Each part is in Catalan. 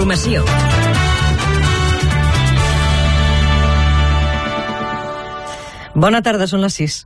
Informació. Bona tarda, són les 6.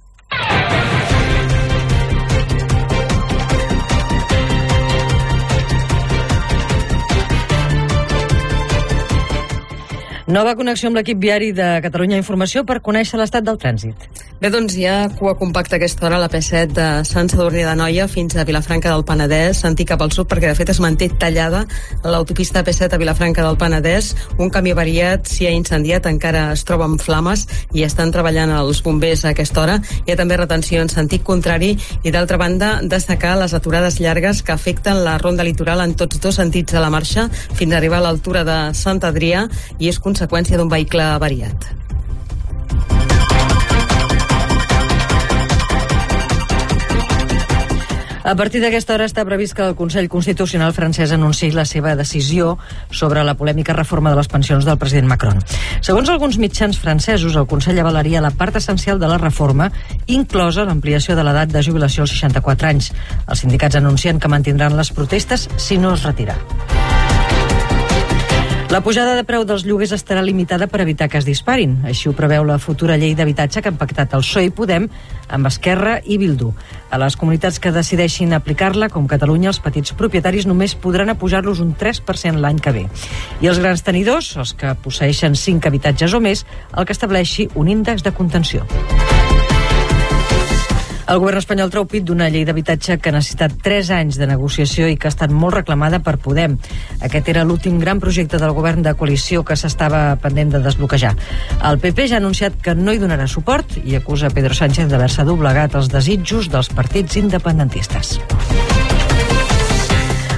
Nova connexió amb l'equip viari de Catalunya Informació per conèixer l'estat del trànsit. Bé, doncs hi ha cua compacta aquesta hora a la P7 de Sant Sadurní de Noia fins a Vilafranca del Penedès, sentir cap al sud perquè de fet es manté tallada l'autopista P7 a Vilafranca del Penedès. Un camí variat s'hi ha incendiat, encara es troba en flames i estan treballant els bombers a aquesta hora. Hi ha també retenció en sentit contrari i d'altra banda destacar les aturades llargues que afecten la ronda litoral en tots dos sentits a la marxa fins a arribar a l'altura de Sant Adrià i és conseqüència d'un vehicle variat. A partir d'aquesta hora està previst que el Consell Constitucional francès anunciï la seva decisió sobre la polèmica reforma de les pensions del president Macron. Segons alguns mitjans francesos, el Consell avalaria la part essencial de la reforma, inclosa l'ampliació de l'edat de jubilació als 64 anys. Els sindicats anuncien que mantindran les protestes si no es retira. La pujada de preu dels lloguers estarà limitada per evitar que es disparin. Així ho preveu la futura llei d'habitatge que han pactat el PSOE i Podem amb Esquerra i Bildu. A les comunitats que decideixin aplicar-la, com Catalunya, els petits propietaris només podran apujar-los un 3% l'any que ve. I els grans tenidors, els que posseixen 5 habitatges o més, el que estableixi un índex de contenció. El govern espanyol treu pit d'una llei d'habitatge que ha necessitat 3 anys de negociació i que ha estat molt reclamada per Podem. Aquest era l'últim gran projecte del govern de coalició que s'estava pendent de desbloquejar. El PP ja ha anunciat que no hi donarà suport i acusa Pedro Sánchez d'haver-se doblegat els desitjos dels partits independentistes.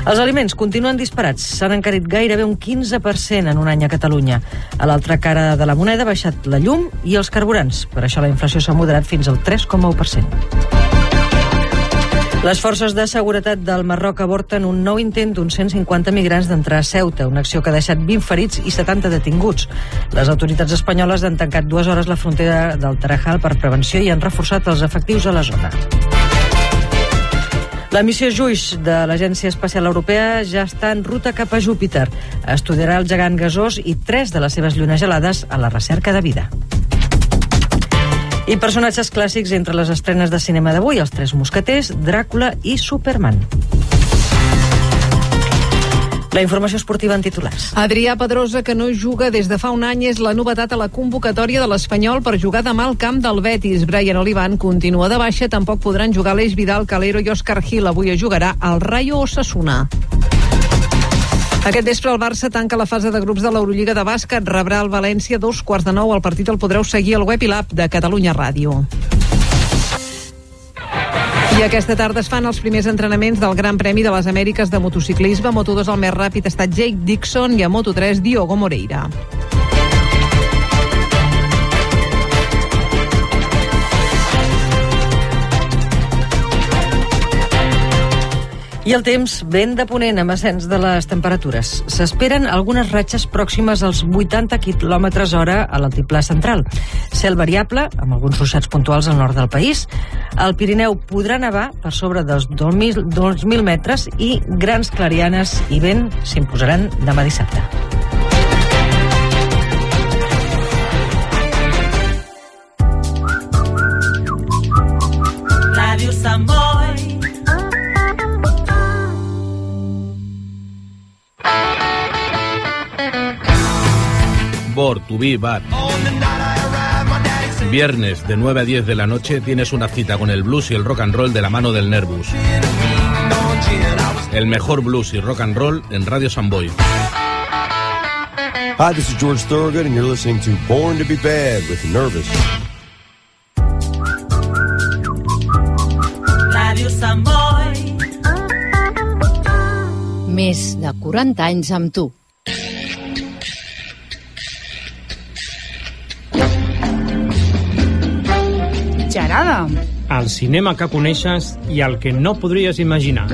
Els aliments continuen disparats. S'han encarit gairebé un 15% en un any a Catalunya. A l'altra cara de la moneda ha baixat la llum i els carburants. Per això la inflació s'ha moderat fins al 3,1%. Les forces de seguretat del Marroc avorten un nou intent d'uns 150 migrants d'entrar a Ceuta, una acció que ha deixat 20 ferits i 70 detinguts. Les autoritats espanyoles han tancat dues hores la frontera del Tarajal per prevenció i han reforçat els efectius a la zona. La missió JUICE de l'Agència Espacial Europea ja està en ruta cap a Júpiter. Estudiarà el gegant gasós i tres de les seves llunes gelades a la recerca de vida. I personatges clàssics entre les estrenes de cinema d'avui, els Tres Mosqueters, Dràcula i Superman. La informació esportiva en titulars. Adrià Pedrosa, que no juga des de fa un any, és la novetat a la convocatòria de l'Espanyol per jugar demà al camp del Betis. Brian Olivan continua de baixa, tampoc podran jugar l'Eix Vidal, Calero i Òscar Gil. Avui jugarà al Rayo Osasuna. Aquest vespre el Barça tanca la fase de grups de l'Eurolliga de bàsquet. Rebrà el València dos quarts de nou. El partit el podreu seguir al web i l'app de Catalunya Ràdio. I aquesta tarda es fan els primers entrenaments del Gran Premi de les Amèriques de motociclisme. A Moto2 el més ràpid ha estat Jake Dixon i a Moto3 Diogo Moreira. I el temps ben de ponent amb ascens de les temperatures. S'esperen algunes ratxes pròximes als 80 km hora a l'altiplà central. Cel variable, amb alguns ruixats puntuals al nord del país. Al Pirineu podrà nevar per sobre dels 2.000, 2.000 metres i grans clarianes i vent s'imposaran demà dissabte. Ràdio Sant Bor, Tubí, Bar. Viernes de 9 a 10 de la noche tienes una cita con el blues y el rock and roll de la mano del Nervus. El mejor blues y rock and roll en Radio Samboy. Hi, this is George Thorogood, and you're listening to Born to Be Bad with Nervous. Més de 40 anys amb tu. Gerada. El cinema que coneixes i el que no podries imaginar.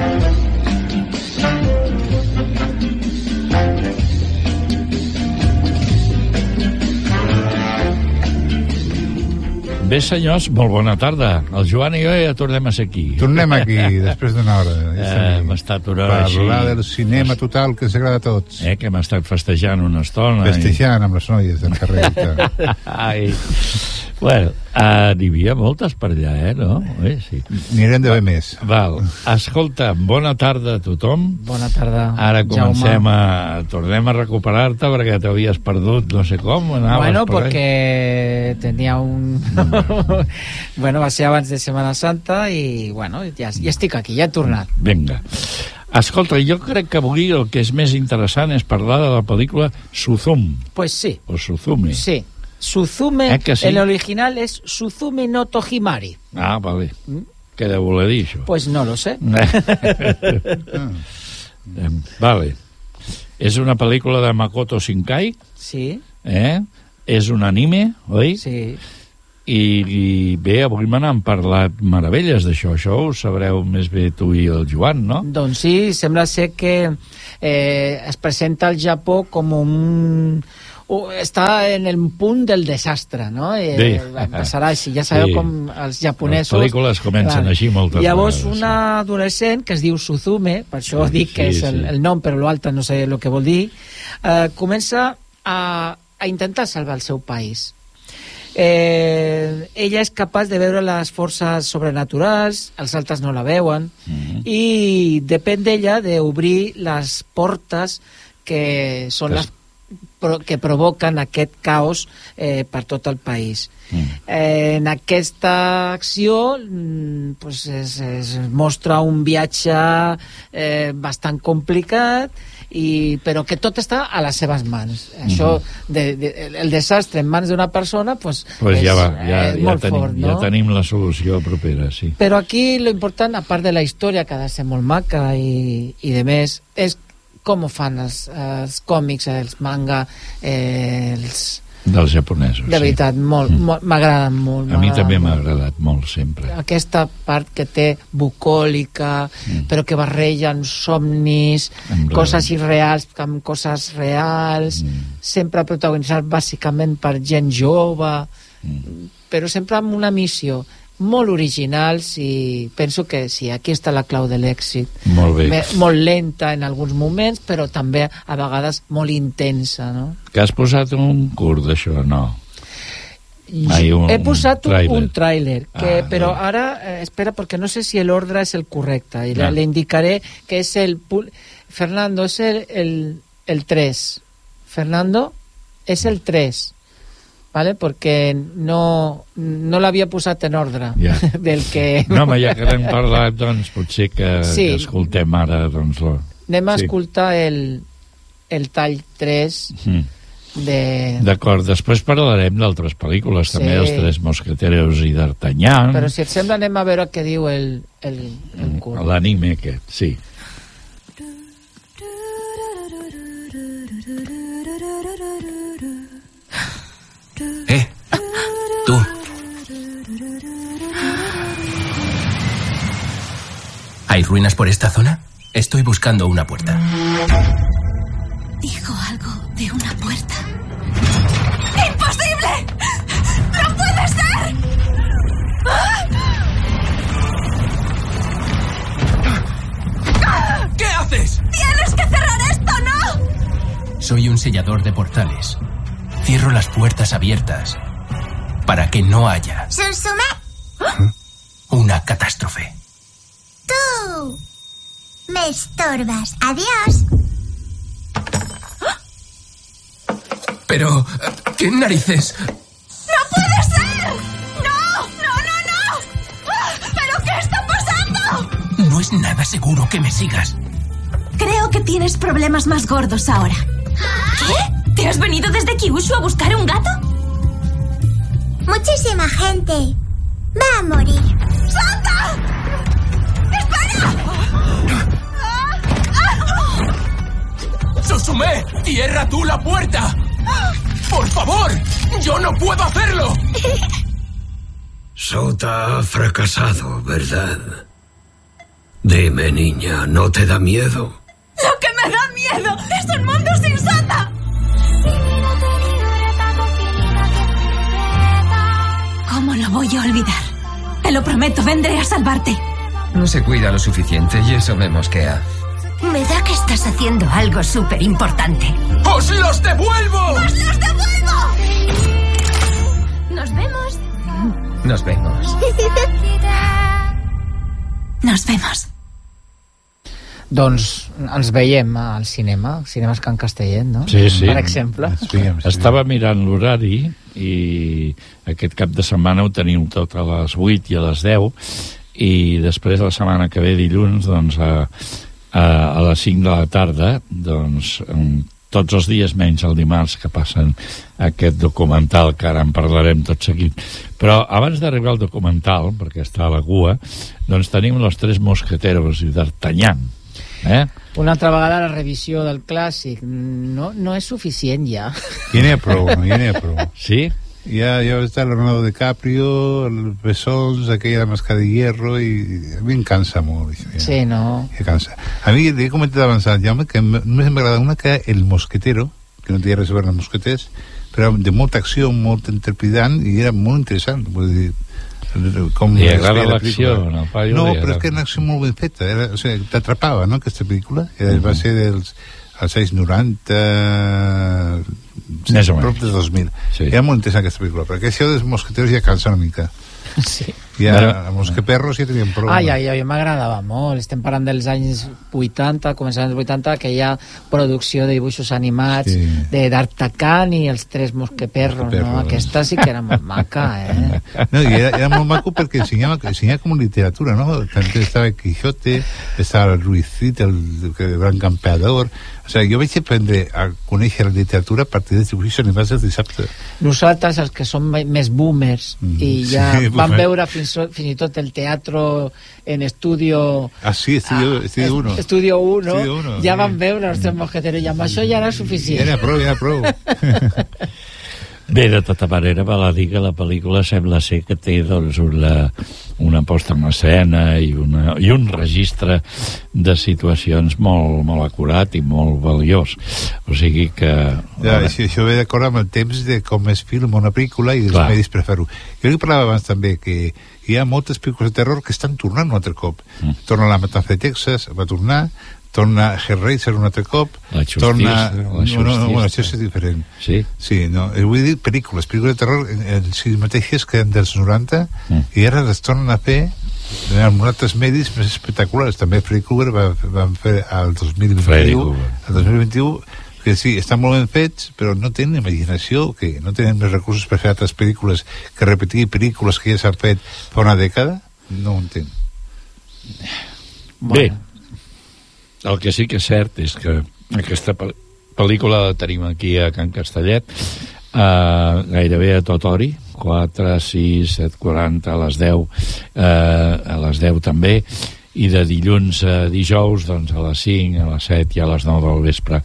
Bé, senyors, molt bona tarda. El Joan i jo ja tornem a ser aquí. Tornem aquí, després d'una hora. Ja Eh, hem estat una hora així. parlar del cinema total que ens agrada a tots. Eh, que hem estat festejant una estona. Festejant amb les noies del carrer. I... Ai. Bueno, uh, n'hi havia moltes per allà, eh, no? Eh, sí. Anirem de bé més. Val. Escolta, bona tarda a tothom. Bona tarda, Ara comencem Jaume. a... Tornem a recuperar-te perquè t'havies perdut no sé com. Anaves Bueno, per ahí. porque tenía un... bueno, va ser abans de Semana Santa i, bueno, ja, ja estic aquí, ja he tornat. Vinga. Escolta, jo crec que avui el que és més interessant és parlar de la pel·lícula Suzum, Pues sí, o Suzume. sí. Suzume, Eh que sí? el original es Suzume no Tojimari. Ah, vale. Què deu voler dir, això? Pues no lo sé. Eh, vale. És una pel·lícula de Makoto Shinkai, Sí, eh? És un anime, oi? sí. I, i bé, avui me n'han parlat meravelles d'això. Això ho sabreu més bé tu i el Joan, no? Doncs sí, sembla ser que eh, es presenta al Japó com un... està en el punt del desastre, no? Eh, Sí. Passarà així, ja sabeu Sí. com els japonesos... Les pel·lícules comencen així moltes Llavors, vegades, una adolescent que es diu Suzume, per això Sí, dic que sí, és el, sí. el nom, però l'altre no sé el que vol dir, eh, comença a, a intentar salvar el seu país. Eh, ella és capaç de veure les forces sobrenaturals, els altres no la veuen, Mhm. i depèn d'ella d'obrir les portes que són les que provoquen aquest caos eh, per tot el país. Mm. Eh, en aquesta acció mm, pues es, es mostra un viatge eh, bastant complicat i, però que tot està a les seves mans. Això, de, de, el desastre en mans d'una persona pues, pues és, ja, va, ja, és ja, molt tenim, fort, no? ja tenim la solució propera, sí. Però aquí lo important, a part de la història, que ha de ser molt maca i, i de més, és com ho fan els, els còmics, els manga, eh, els... Dels japonesos, De sí. veritat, molt, molt, m'agraden molt. A mi també m'ha agradat molt, sempre. Aquesta part que té bucòlica, Mm. però que barregen somnis, Em coses irreals amb coses reals, Mm. sempre protagonitzat bàsicament per gent jove, Mm. però sempre amb una missió molt originals i penso que sí, aquí està la clau de l'èxit. Molt bé. Me- Molt lenta en alguns moments, però també a vegades molt intensa, no? Que has posat un curt d'això, no? Ai, un- He posat un, un tràiler, que, Ah, però vale. ara, eh, espera, perquè no sé si l'ordre és el correcte, i Ja. le, le indicaré que és el... Fernando, és el, el, el 3. Fernando, és el 3, ¿vale? perquè no, no l'havia posat en ordre Ja. del que... No, home, ja que n'hem parlat, doncs potser que, Sí. que escoltem ara, doncs... Lo... Anem a Sí. escoltar el, el tall 3 Mm. de... D'acord, després parlarem d'altres pel·lícules, Sí. també Els Tres Mosqueteros i d'Artanyà, Però si et sembla anem a veure què diu el, el, el curt. l'anime aquest, sí. Eh, ¿Hay ruinas por esta zona? Estoy buscando una puerta. Dijo algo de una puerta. ¡Imposible! ¡No puede ser! ¿Qué haces? ¡Tienes que cerrar esto, no! Soy un sellador de portales. Cierro las puertas abiertas para que no haya Susume, una catástrofe. Tú me estorbas. Adiós. Pero, ¿qué narices? ¡No puede ser! ¡No! ¡No, no, no! ¿Pero qué está pasando? No es nada seguro que me sigas. Creo que tienes problemas más gordos ahora. ¿Qué? ¿Te has venido desde Kyushu a buscar un gato? Muchísima gente va a morir. ¡Santa! ¡Susume! ¡Cierra tú la puerta! ¡Por favor! ¡Yo no puedo hacerlo! Sota ha fracasado, ¿verdad? Dime, niña, ¿no te da miedo? ¡Lo que me da miedo es un mundo sin Santa! ¿Cómo lo lo voy a olvidar. Te lo prometo, vendré a salvarte. No se cuida lo suficiente y eso me mosquea. Me da que estás haciendo algo súper importante. ¡Os los devuelvo! ¡Os los devuelvo! Nos vemos. Nos vemos. Nos vemos. Doncs ens veiem al cinema, cinemes Can Castellet, no? Sí, sí. Per exemple. Estava mirant l'horari i aquest cap de setmana ho tenim tot a les 8 i a les 10 i després la setmana que ve dilluns doncs a, a, a les 5 de la tarda doncs tots els dies menys el dimarts que passen aquest documental que ara en parlarem tot seguit però abans d'arribar al documental perquè està a la cua doncs tenim los tres mosqueteros i d'Artanyán eh? Una altra vegada la revisió del clàssic no, no és suficient ja. Ja n'hi ha prou, ja n'hi ha prou. Sí? Ya, ya está Leonardo DiCaprio, el Besols, aquella máscara de hierro, y a mi em cansa molt. Ja. Sí, no? Ja cansa. A mi, he comentat abans al Jaume que només m'agrada una que El Mosquetero, que no té res a veure amb mosqueters, però de molta acció, molt interpretant, i era molt interessant. Vull dir, com es agrada la l'acció, pel·lícula. no, No, però és que era una acció molt ben feta. Era, o sigui, t'atrapava, no?, aquesta pel·lícula. Era, Va ser dels als anys 90... Més o menys. Prop de 2000. Sí. Era molt interessant aquesta pel·lícula, perquè això dels mosqueteros ja cansa una mica. Sí. Ja, Ara- els mosqueperros ja tenien prou. Ai, ai, ai, m'agradava molt. Estem parlant dels anys 80, començant dels 80, que hi ha producció de dibuixos animats Sí. de D'Artagnan i els tres mosqueperros, no? Aquesta sí que era molt maca, eh? No, i era, era molt maco perquè ensenyava, ensenyava com literatura, no? També estava el Quijote, estava el Ruizit, el, el gran campeador... O sigui, jo vaig aprendre a conèixer la literatura a partir dels dibuixos animats dels dissabte. Nosaltres, els que som més boomers, i ja sí, vam boomer. veure fins, o- fins i tot el teatre en estudio... Ah, sí, Estudio, estudio 1. Estudio 1, Estudio uno, ja sí. vam veure els tres mosqueteros, i amb això ja era suficient. Ja era prou, ja era prou. Bé, de tota manera, val a dir que la pel·lícula sembla ser que té doncs, una, una posta en escena i, una, i un registre de situacions molt, molt acurat i molt valiós. O sigui que... Ja, això, això ve d'acord amb el temps de com es filma una pel·lícula i els Clar. medis per fer-ho. Jo li parlava abans també que hi ha moltes pel·lícules de terror que estan tornant un altre cop. Mm. Torna la Matanza de Texas, va tornar, torna Hellraiser un altre cop, La Justícia, torna... la no, no, no, bueno, això és diferent. Sí? Sí, no, eh, vull dir pel·lícules, pel·lícules de terror en si mateixes que eren dels 90 Mm. i ara les tornen a fer amb altres medis més espectaculars. També Freddy Krueger va, van fer al Freddy 2021, Krueger. al 2021 que sí, estan molt ben fets, però no tenen imaginació, que no tenen més recursos per fer altres pel·lícules que repetir pel·lícules que ja s'han fet fa una dècada, no ho entenc. Bé, el que sí que és cert és que aquesta pel- pel·lícula la tenim aquí a Can Castellet eh, gairebé a tot hori 4, 6, 7, 40 a les 10 eh, a les 10 també i de dilluns a dijous doncs a les 5, a les 7 i a les 9 del vespre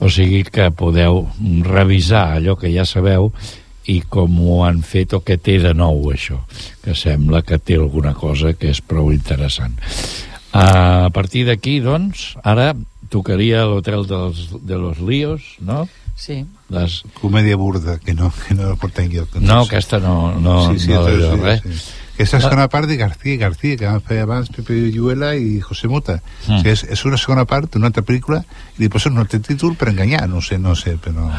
o sigui que podeu revisar allò que ja sabeu i com ho han fet o què té de nou això, que sembla que té alguna cosa que és prou interessant a partir d'aquí, doncs, ara tocaria l'hotel dels, de los líos, no? Sí. Les... Comèdia burda, que no, que no porta enlloc. No, aquesta no, no, sí, sí, no sí, res. sí. És la segona part de García García, que van fer abans Pepe Lluela i José Mota. Mm. O sigui, és, és una segona part d'una altra pel·lícula i li posen un altre títol per enganyar, no sé, no sé, però...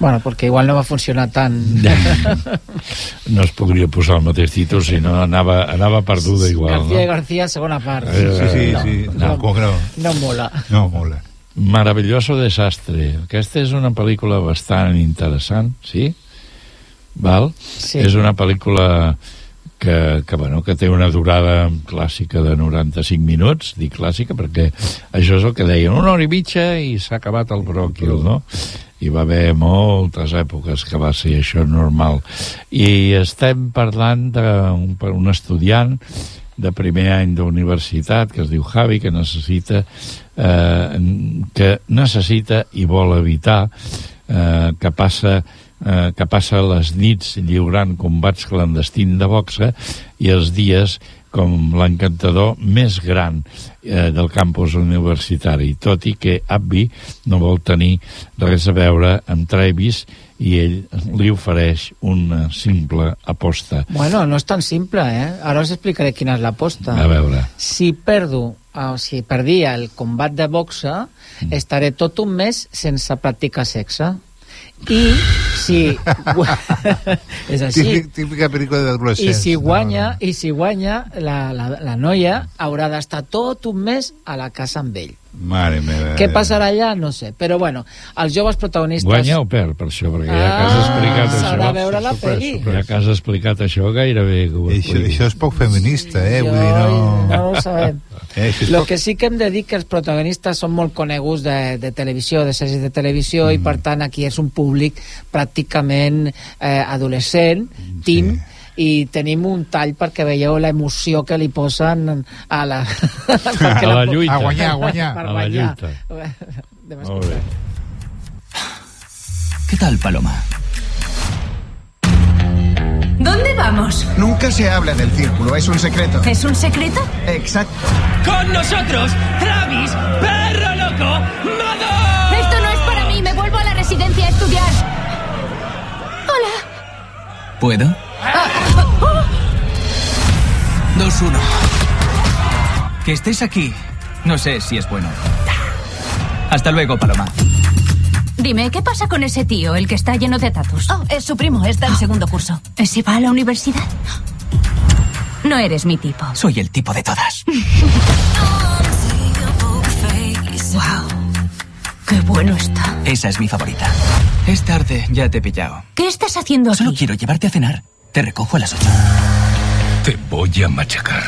Bueno, perquè igual no va funcionar tant. No es podria posar el mateix títol, si no anava, anava perduda igual, García i no? García, segona part. Sí, sí, sí, no, sí, no, no, no. no mola. No, mola. Maravilloso desastre. Aquesta és una pel·lícula bastant interessant, sí? Val? Sí. És una pel·lícula que, que, bueno, que té una durada clàssica de 95 minuts, dic clàssica perquè això és el que deien, una hora i mitja i s'ha acabat el bròquil, no? Hi va haver moltes èpoques que va ser això normal. I estem parlant d'un un estudiant de primer any d'universitat que es diu Javi, que necessita eh, que necessita i vol evitar eh, que passa eh, que passa les nits lliurant combats clandestins de boxa i els dies com l'encantador més gran eh, del campus universitari, tot i que Abby no vol tenir res a veure amb Travis i ell li ofereix una simple aposta. Bueno, no és tan simple, eh? Ara us explicaré quina és l'aposta. A veure. Si perdo, o si perdia el combat de boxa, mm. estaré tot un mes sense practicar sexe. I si... és així. Típic, típica pel·lícula d'adolescents. I si guanya, i si guanya la, la, la noia haurà d'estar tot un mes a la casa amb ell. Mare meva. Què passarà allà? No sé. Però bueno, els joves protagonistes... Guanya o perd, per això, perquè ja que has explicat Ah, s'haurà això... de veure la pel·li. Ja que has explicat això, gairebé... Això, això és poc feminista, eh? Vull Jo, dir, no... no ho sabem. Eh, Lo poc... que sí que hem de dir que els protagonistes són molt coneguts de, de televisió, de sèries de televisió, mm. i per tant aquí és un públic pràcticament eh, adolescent, teen, sí i tenim un tall perquè veieu l'emoció que li posen a la, A la lluita. A guanyar, a guanyar. per A la guanyar. lluita. Dem Molt bé. ¿Qué tal, Paloma? ¿Dónde vamos? Nunca se habla en el círculo, es un secreto. ¿Es un secreto? Exacto. ¡Con nosotros, Travis, perro loco, Mado! Esto no es para mí, me vuelvo a la residencia a estudiar. Hola. ¿Puedo? Dos, uno. Que estés aquí. No sé si es bueno. Hasta luego, Paloma. Dime, ¿qué pasa con ese tío, el que está lleno de tatus? Oh, es su primo, está en segundo curso. ¿Ese va a la universidad? No eres mi tipo. Soy el tipo de todas. Wow. Qué bueno está. Esa es mi favorita. Es tarde, ya te he pillado. ¿Qué estás haciendo aquí? Solo quiero llevarte a cenar. Te recojo a las ocho. Te voy a machacar.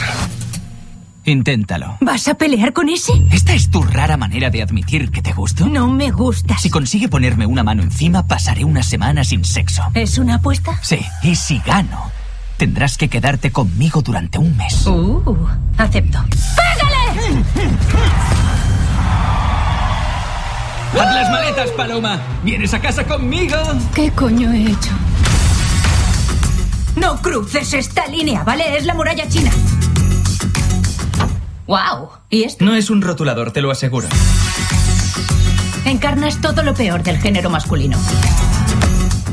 Inténtalo. ¿Vas a pelear con ese? ¿Esta es tu rara manera de admitir que te gusto? No me gustas. Si consigue ponerme una mano encima, pasaré una semana sin sexo. ¿Es una apuesta? Sí, y si gano, tendrás que quedarte conmigo durante un mes. Uh, acepto. ¡Pégale! ¡Haz las maletas, Paloma! ¿Vienes a casa conmigo? ¿Qué coño he hecho? No cruces esta línea, ¿vale? Es la muralla china. ¡Wow! ¿Y esto? No es un rotulador, te lo aseguro. Encarnas todo lo peor del género masculino.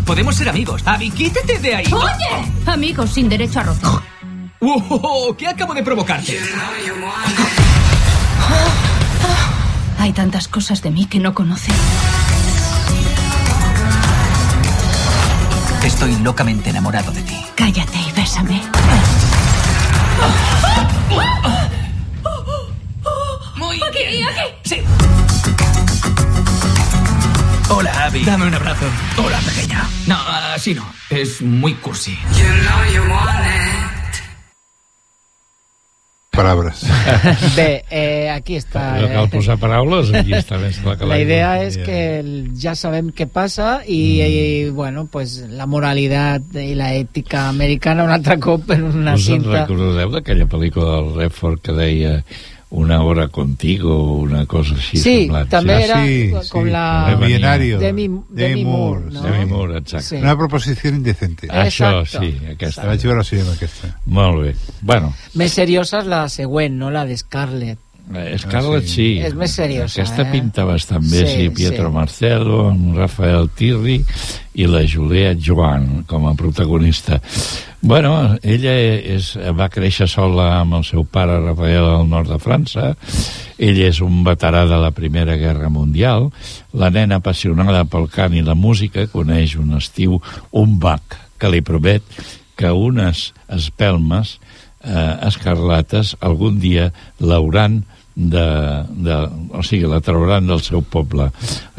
Podemos ser amigos. Abby, quítate de ahí. ¡Oye! Amigos sin derecho a roce. ¡Oh, ¿Qué acabo de provocarte? Hay tantas cosas de mí que no conoce. Estoy locamente enamorado de ti. Cállate y bésame. Aquí, aquí. Sí. Hola, Abby. Dame un abrazo. Hola, pequeña. No, así no. Es muy cursi. Palabras. Bé, eh, aquí està. No cal eh, posar paraules, aquí està clar que La idea és que ja sabem què passa i, i bueno, pues, la moralitat i la ètica americana un altre cop en una Us en cinta... recordeu d'aquella pel·lícula del Redford que deia una hora contigo una cosa així Sí, semblant? també sí. era Sí, com sí, la... el millonario. Demi, Demi Moore, Moore, no? Demi Moore, exacte. Sí. Una proposició indecente. Això, Exacto. sí, aquesta. La vaig veure al cinema, aquesta. Molt bé. Bueno, Més seriosa és la següent, no? La de Scarlett. eh, Scarlett sí. És més seriosa, Aquesta eh? pinta bastant bé, Sí, sí, Pietro sí. Marcelo, amb Rafael Tirri i la Juliette Joan com a protagonista. Bueno, ella és, va créixer sola amb el seu pare Rafael al nord de França. Ell és un veterà de la Primera Guerra Mundial. La nena apassionada pel cant i la música coneix un estiu, un bac, que li promet que unes espelmes eh, escarlates algun dia l'hauran de, de, o sigui, la trauran del seu poble.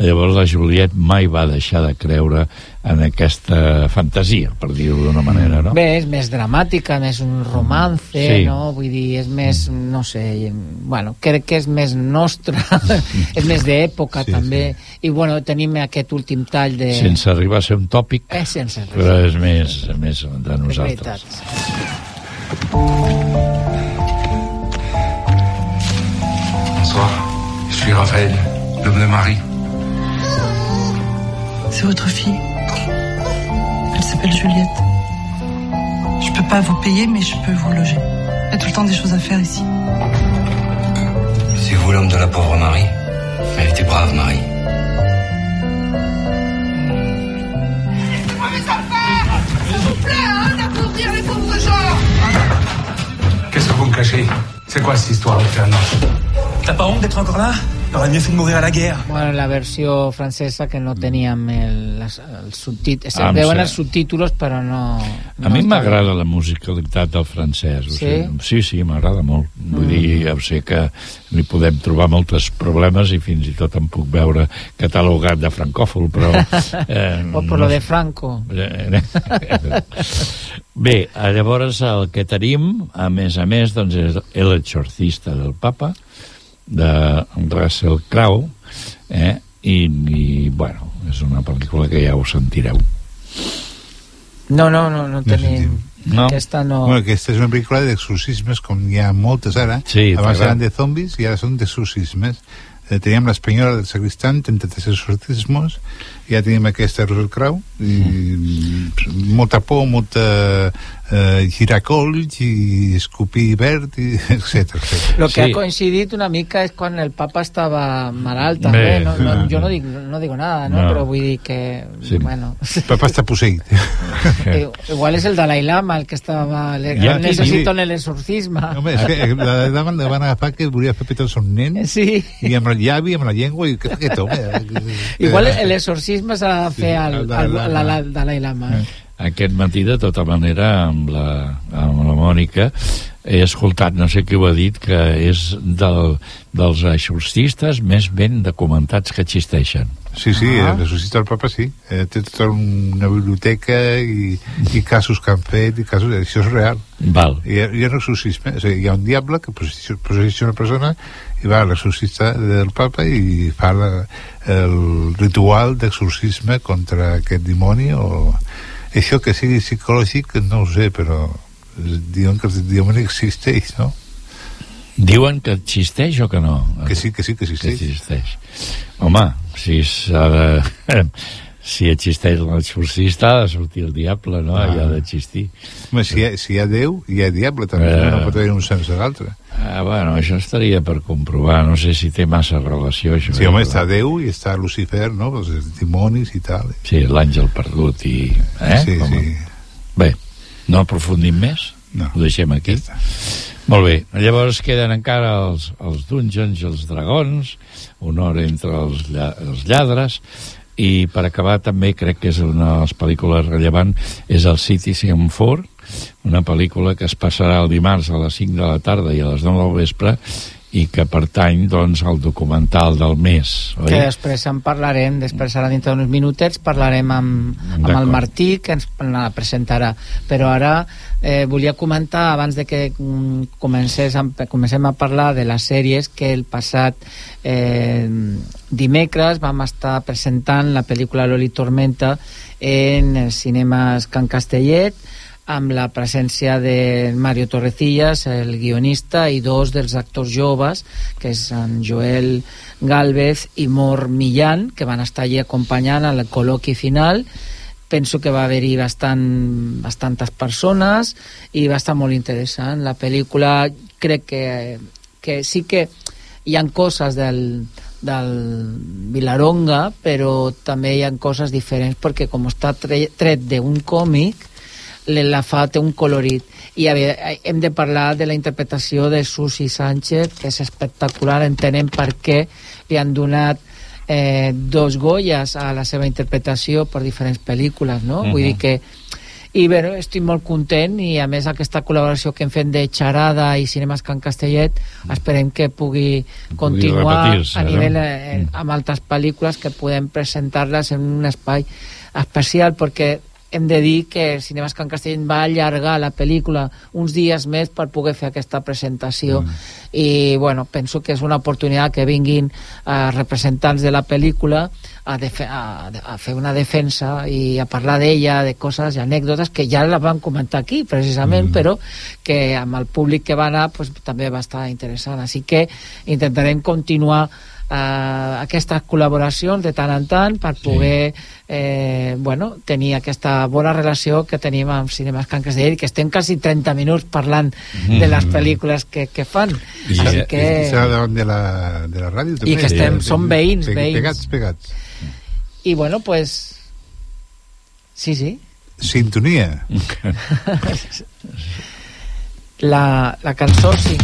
Llavors la Juliet mai va deixar de creure en aquesta fantasia, per dir-ho d'una manera, no? Bé, és més dramàtica, més un romance, Sí. no? Vull dir, és més, no sé, bueno, crec que és més nostra, és més d'època, Sí, també. I, bueno, tenim aquest últim tall de... Sense arribar a ser un tòpic, Eh, sense però és més, més de nosaltres. veritat. Suis Raphaël, l'homme de Marie. C'est votre fille Elle s'appelle Juliette. Je peux pas vous payer, mais je peux vous loger. Il y a tout le temps des choses à faire ici. C'est vous l'homme de la pauvre Marie Elle était brave, Marie. S'il vous plaît, hein, d'applaudir les pauvres gens Qu'est-ce que vous me cachez? C'est quoi cette histoire, Fernand? T'as pas honte d'être encore là? T'aurais mieux fait de mourir à la guerre. Bueno, la versió francesa que no teníem el, les- els subtítols, Ah, sé. els subtítols però no... A mi m'agrada la musicalitat del francès. O Sí? sigui, sí, sí, m'agrada molt. Vull Mm. dir, ja sé que li podem trobar molts problemes i fins i tot em puc veure catalogat de francòfol, però... Eh, O por lo de Franco. Bé, llavors el que tenim, a més a més, doncs és El exorcista del papa, de Russell Crowe, eh? I, i, bueno, és una pel·lícula que ja ho sentireu. No, no, no, no tenim... No. Aquesta no... Bueno, aquesta és una pel·lícula d'exorcismes, com hi ha moltes ara. Sí, Abans eren de zombis i ara són d'exorcismes. Eh, teníem l'Espanyola del Sacristán, 33 exorcismos, ja tenim aquesta Russell Crowe, i mm. molta por, molta eh, giracols i escopir verd, i etc. Lo que ha coincidit una mica és quan el papa estava malalt també, Bé, no, no, sí. jo no dic, no digo nada, no? No. però vull dir que, Sí. bueno... El papa està posseït. Eh, Igual és el Dalai Lama el que estava... Le, Ja, necessito sí. l'exorcisme. Home, és que la dama le van agafar que volia fer petar el son nen sí. i amb el llavi, amb la llengua i què fa aquest home? Igual l'exorcisme s'ha de fer al, al al, Dalai al, Lama. al Dalai Lama. Aquest matí, de tota manera, amb la, amb la Mònica, he escoltat, no sé qui ho ha dit, que és del, dels exorcistes més ben documentats que existeixen. Sí, sí, Ah. el ressuscita del papa sí. Eh, té tota una biblioteca i, i casos que han fet, i casos... Això és real. Val. Hi ha, hi ha un exorcisme, o sigui, hi ha un diable que possessi una persona i va a l'exorcista del papa i fa la, el ritual d'exorcisme contra aquest dimoni o... Això que sigui psicològic no ho sé, però diuen que el dimoni existeix, no? Diuen que existeix o que no? Que sí, que sí, que existeix. Que existeix. Home, si s'ha de... si existeix l'exorcista ha de sortir el diable, no? Ah. I ha d'existir. Home, si hi, ha, si hi ha Déu, hi ha diable també, Eh. no pot haver un sense l'altre. Ah, bueno, això estaria per comprovar. No sé si té massa relació, això. Sí, eh, home, però- està Déu i està Lucifer, no? Els dimonis i tal. Sí, l'àngel perdut i... Eh? Sí, Com sí. Bé, no aprofundim més? No. Ho deixem aquí? Molt bé. Llavors queden encara els, els dungeons i els dragons, honor entre els, lla els lladres, i per acabar també crec que és una de les pel·lícules rellevant és el Citizen 4 una pel·lícula que es passarà el dimarts a les 5 de la tarda i a les 9 del vespre i que pertany doncs al documental del mes oi? Que després en parlarem, després ara dintre d'uns minutets parlarem amb, amb el Martí que ens la presentarà però ara eh, volia comentar abans de que mm, comencés a, comencem a parlar de les sèries que el passat eh, dimecres vam estar presentant la pel·lícula Loli Tormenta en els cinemes Can Castellet amb la presència de Mario Torrecillas, el guionista, i dos dels actors joves, que és en Joel Galvez i Mor Millán, que van estar allí acompanyant al col·loqui final. Penso que va haver-hi bastant, bastantes persones i va estar molt interessant. La pel·lícula crec que, que sí que hi han coses del, del Vilaronga, però també hi han coses diferents perquè com està tre, tret d'un còmic, le- la fa té un colorit i a veure, hem de parlar de la interpretació de Susi Sánchez que és espectacular, entenem per què li han donat eh, dos Goyas a la seva interpretació per diferents pel·lícules no? Mhm. vull dir que i bé, estic molt content i a més aquesta col·laboració que hem fet de Xarada i Cinemes Can Castellet esperem que pugui continuar a nivell eh, amb altres pel·lícules que podem presentar-les en un espai especial perquè hem de dir que Cinemes Can Castellet va allargar la pel·lícula uns dies més per poder fer aquesta presentació. I bueno, penso que és una oportunitat que vinguin eh, representants de la pel·lícula a, a, a fer una defensa i a parlar d'ella, de coses i anècdotes que ja la van comentar aquí precisament, mm. però que amb el públic que va anar pues, també va estar interessant, així que intentarem continuar eh, aquestes col·laboracions de tant en tant per poder eh, bueno, tenir aquesta bona relació que tenim amb Cinemes Can Castellet que estem quasi 30 minuts parlant de les Mm. pel·lícules que, que fan I, Així que... i serà davant de la, de la ràdio també. I que estem- Sí, som veïns, pe- veïns. Pegats, pegats. i bueno, pues sí, sí Sintonia. la, la cançó sí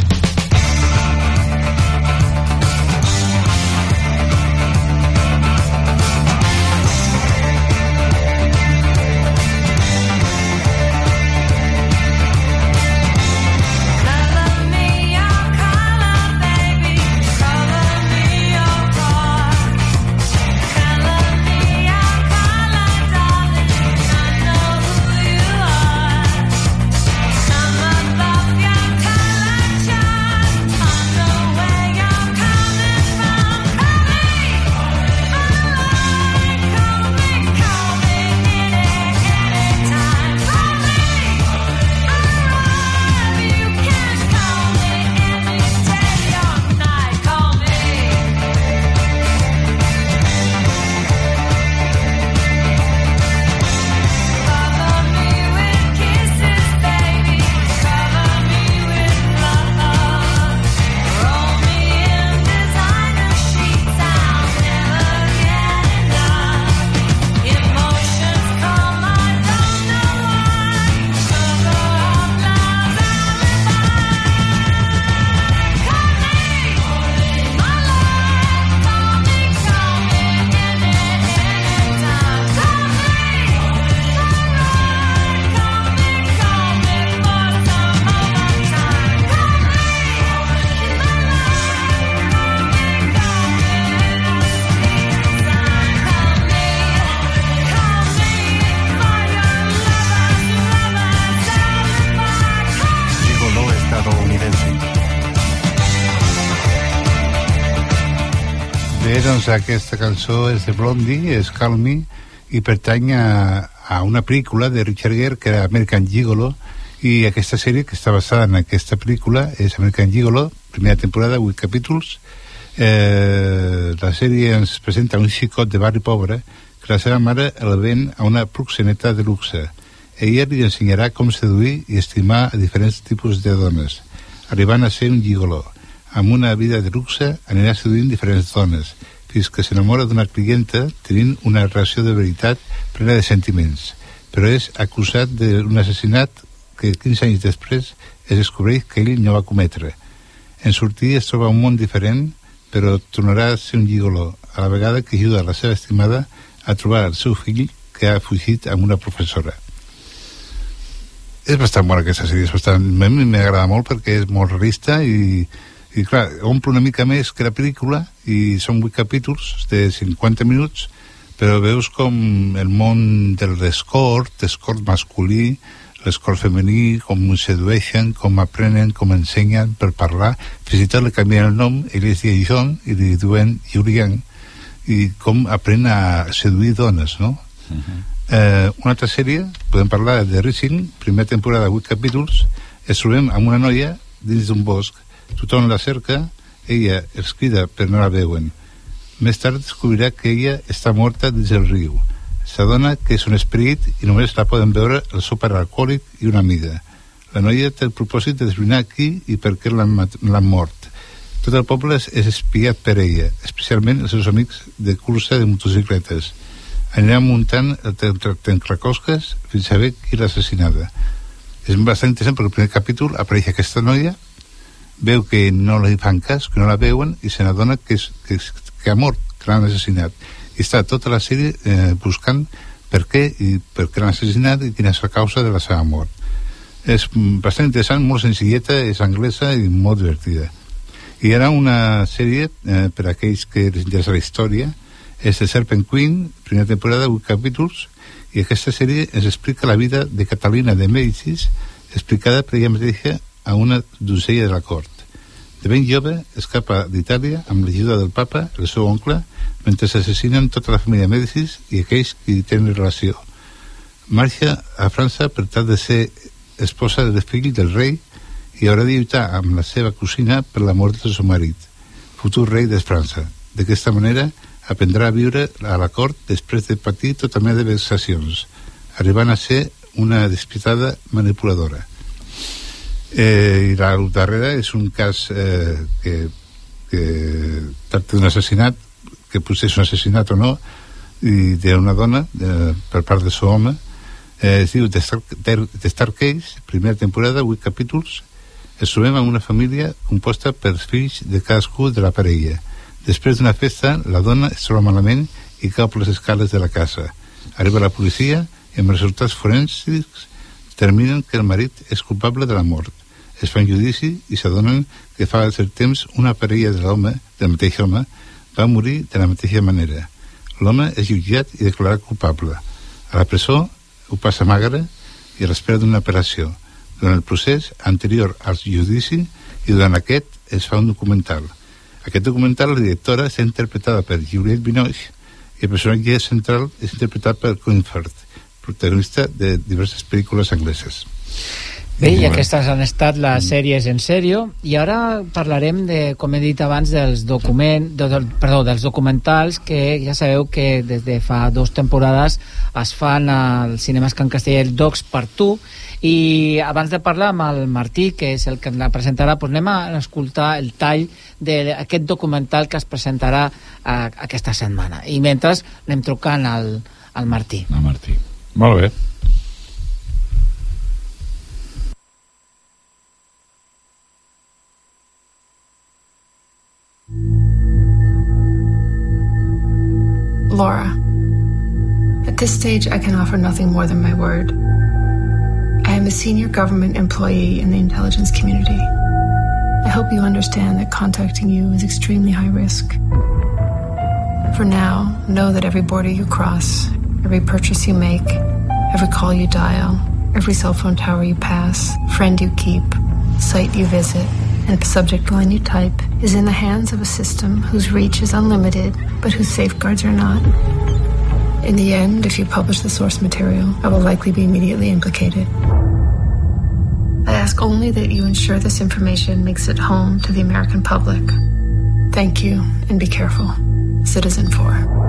doncs aquesta cançó és de Blondie, és Call Me, i pertany a, a una pel·lícula de Richard Gere que era American Gigolo, i aquesta sèrie que està basada en aquesta pel·lícula és American Gigolo, primera temporada, 8 capítols. Eh, la sèrie ens presenta un xicot de barri pobre que la seva mare el ven a una proxeneta de luxe. Ella li ensenyarà com seduir i estimar a diferents tipus de dones, arribant a ser un gigoló. Amb una vida de luxe anirà seduint diferents dones, fins que s'enamora d'una clienta tenint una relació de veritat plena de sentiments. Però és acusat d'un assassinat que 15 anys després es descobreix que ell no va cometre. En sortir es troba un món diferent, però tornarà a ser un gigoló, a la vegada que ajuda la seva estimada a trobar el seu fill que ha fugit amb una professora. És bastant bona aquesta sèrie, és bastant... a mi m'agrada molt perquè és molt realista i, i clar, omple una mica més que la pel·lícula i són 8 capítols de 50 minuts però veus com el món de l'escort, l'escort masculí l'escort femení, com sedueixen com aprenen, com ensenyen per parlar, fins i tot li canvien el nom ell es diu John i li diuen Julian i com aprèn a seduir dones, no? Eh, una altra sèrie, podem parlar de Rising, primera temporada, 8 capítols, es trobem amb una noia dins d'un bosc. Tothom la cerca, ella els crida però no la veuen. Més tard descobrirà que ella està morta dins el riu. S'adona que és un esperit i només la poden veure el pare alcohòlic i una amiga. La noia té el propòsit de desbrinar qui i per què l'han mort. Tot el poble és, espiat per ella, especialment els seus amics de cursa de motocicletes. Aniran muntant el trencaclosques fins a saber qui l'ha assassinada. És bastant interessant perquè el primer capítol apareix aquesta noia, veu que no li fan cas, que no la veuen i se n'adona que, és, que, és, que ha mort, que l'han assassinat. I està tota la sèrie eh, buscant per què i per què l'han assassinat i quina és la causa de la seva mort. És bastant interessant, molt senzilleta, és anglesa i molt divertida. I ara una sèrie eh, per a aquells que els interessa la història és The Serpent Queen, primera temporada, 8 capítols, i aquesta sèrie ens explica la vida de Catalina de Mèdicis, explicada per ella mateixa a una donzella de la cort. De ben jove, escapa d'Itàlia amb l'ajuda del papa, el seu oncle, mentre s'assassinen tota la família Mèdicis i aquells que hi tenen relació. Marxa a França per tal de ser esposa del fill del rei i haurà de lluitar amb la seva cosina per la mort del seu marit, futur rei de França. D'aquesta manera, aprendrà a viure a la cort després de patir tota mena de vexacions, arribant a ser una despitada manipuladora. Eh, I la darrera és un cas eh, que, que tracta d'un assassinat, que potser és un assassinat o no, i d'una dona de, per part de seu home, eh, es diu The Star, The Star Case, primera temporada, 8 capítols, ens trobem amb una família composta per fills de cadascú de la parella. Després d'una festa, la dona es troba malament i cau per les escales de la casa. Arriba la policia i amb resultats forènsics determinen que el marit és culpable de la mort. Es fan judici i s'adonen que fa cert temps una parella de l'home, del mateix home, va morir de la mateixa manera. L'home és jutjat i declarat culpable. A la presó ho passa magre i a l'espera d'una operació. Durant el procés anterior al judici i durant aquest es fa un documental. Aquest documental, la directora, està interpretada per Juliette Binoche i el personatge central és interpretat per Colin Firth, protagonista de diverses pel·lícules angleses. Bé, i aquestes han estat les sèries en sèrio i ara parlarem de, com he dit abans, dels document, de, de, perdó, dels documentals que ja sabeu que des de fa dues temporades es fan al Cinemes Can Castellet Docs per tu i abans de parlar amb el Martí, que és el que la presentarà, doncs anem a escoltar el tall d'aquest documental que es presentarà a, aquesta setmana. I mentre anem trucant al, al Martí. El Martí. Molt bé. Laura, at this stage, I can offer nothing more than my word. I am a senior government employee in the intelligence community. I hope you understand that contacting you is extremely high risk. For now, know that every border you cross, every purchase you make, every call you dial, every cell phone tower you pass, friend you keep, site you visit, and subject line you type is in the hands of a system whose reach is unlimited, but whose safeguards are not. In the end, if you publish the source material, I will likely be immediately implicated. I ask only that you ensure this information makes it home to the American public. Thank you, and be careful. Citizen 4.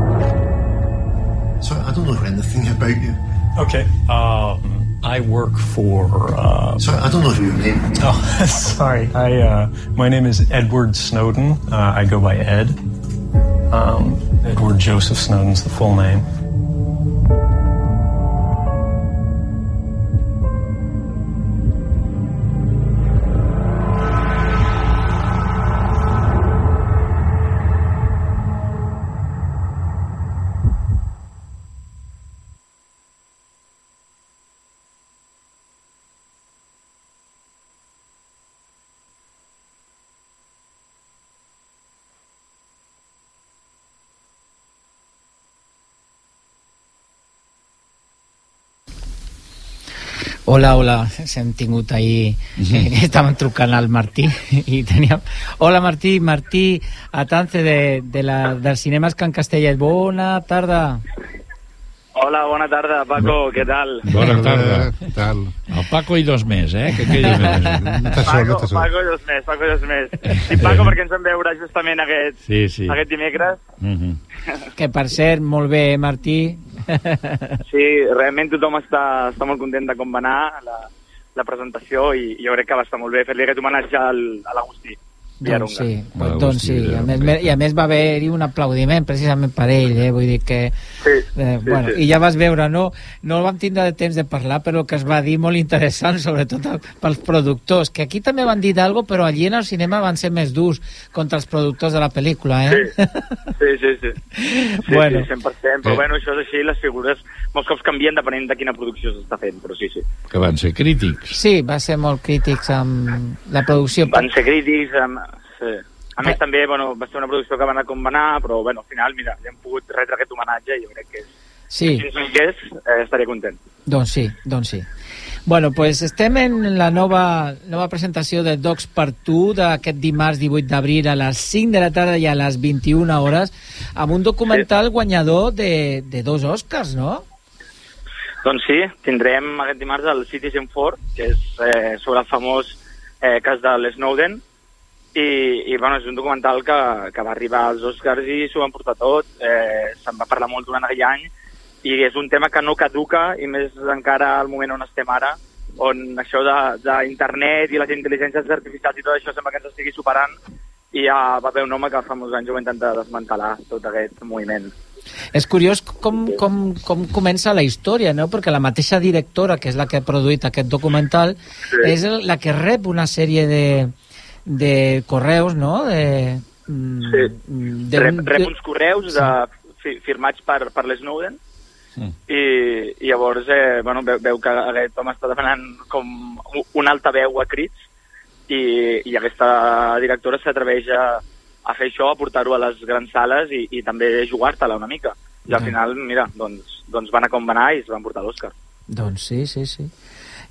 Sorry, I don't know anything about you. Okay. Um, I work for. Uh, Sorry, I don't know your name. Oh, sorry. I uh, my name is Edward Snowden. Uh, I go by Ed. Um, Edward Joseph Snowden's the full name. Hola, hola, hem tingut ahir, eh, estàvem trucant al Martí i teníem... Hola Martí, Martí Atance de, de la, del Cinemes Can Castellet, bona tarda. Hola, bona tarda, Paco, què tal? Bona tarda. Què tal? El Paco i dos més, eh? Que quedi més. Paco, Paco i dos més, Paco i dos més. I Paco, perquè ens vam veure justament aquest, Sí, sí. aquest dimecres. Mm -hmm. Que per cert, molt bé, eh, Martí? Sí, realment tothom està, està molt content de com va anar la, la presentació i jo crec que va estar molt bé fer-li aquest homenatge al, a l'Agustí. Doncs sí, doncs sí. I a, més, I a més va haver-hi un aplaudiment precisament per ell, eh? vull dir que... Sí, eh, sí, bueno, sí. I ja vas veure, no, no vam tindre de temps de parlar, però el que es va dir molt interessant, sobretot pels productors, que aquí també van dir d'algo, però allí en el cinema van ser més durs contra els productors de la pel·lícula, eh? Sí, sí, sí. sí, Bueno. sí 100%, però bueno, això és així, les figures molts cops canvien depenent de quina producció s'està fent, però sí, sí. Que van ser crítics. Sí, va ser molt crítics amb la producció. Van ser crítics, amb... sí. A més, també, bueno, va ser una producció que va anar com va anar, però, bueno, al final, mira, li hem pogut retre aquest homenatge i jo crec que és, Sí. si ens vingués, eh, estaria content. Doncs sí, doncs sí. Bueno, pues estem en la nova, nova presentació de Docs per Tu d'aquest dimarts 18 d'abril a les 5 de la tarda i a les 21 hores amb un documental guanyador de, de dos Oscars, no? Doncs sí, tindrem aquest dimarts el Citizen 4, que és eh, sobre el famós eh, cas de l'Snowden, i, i bueno, és un documental que, que va arribar als Oscars i s'ho van portar tot, eh, se'n va parlar molt durant aquell any, i és un tema que no caduca, i més encara al moment on estem ara, on això de- d'internet i les intel·ligències artificials i tot això sembla que ens estigui superant, i ja va haver un home que fa molts anys ho va intentar desmantelar, tot aquest moviment. És curiós com, com, com comença la història, no? Perquè la mateixa directora, que és la que ha produït aquest documental, Sí. és la que rep una sèrie de, de correus, no? De, mm, Sí. de Rep, un- rep uns correus de, fi, firmats per, per l'Snowden, i, i llavors eh, bueno, veu, veu que aquest home està demanant com u- una altaveu a crits i, i aquesta directora s'atreveix a, a fer això, a portar-ho a les grans sales i, i també jugar-te-la una mica. I al Ja. final, mira, doncs, doncs van a com va anar i es van portar l'Òscar. Doncs sí, sí, sí.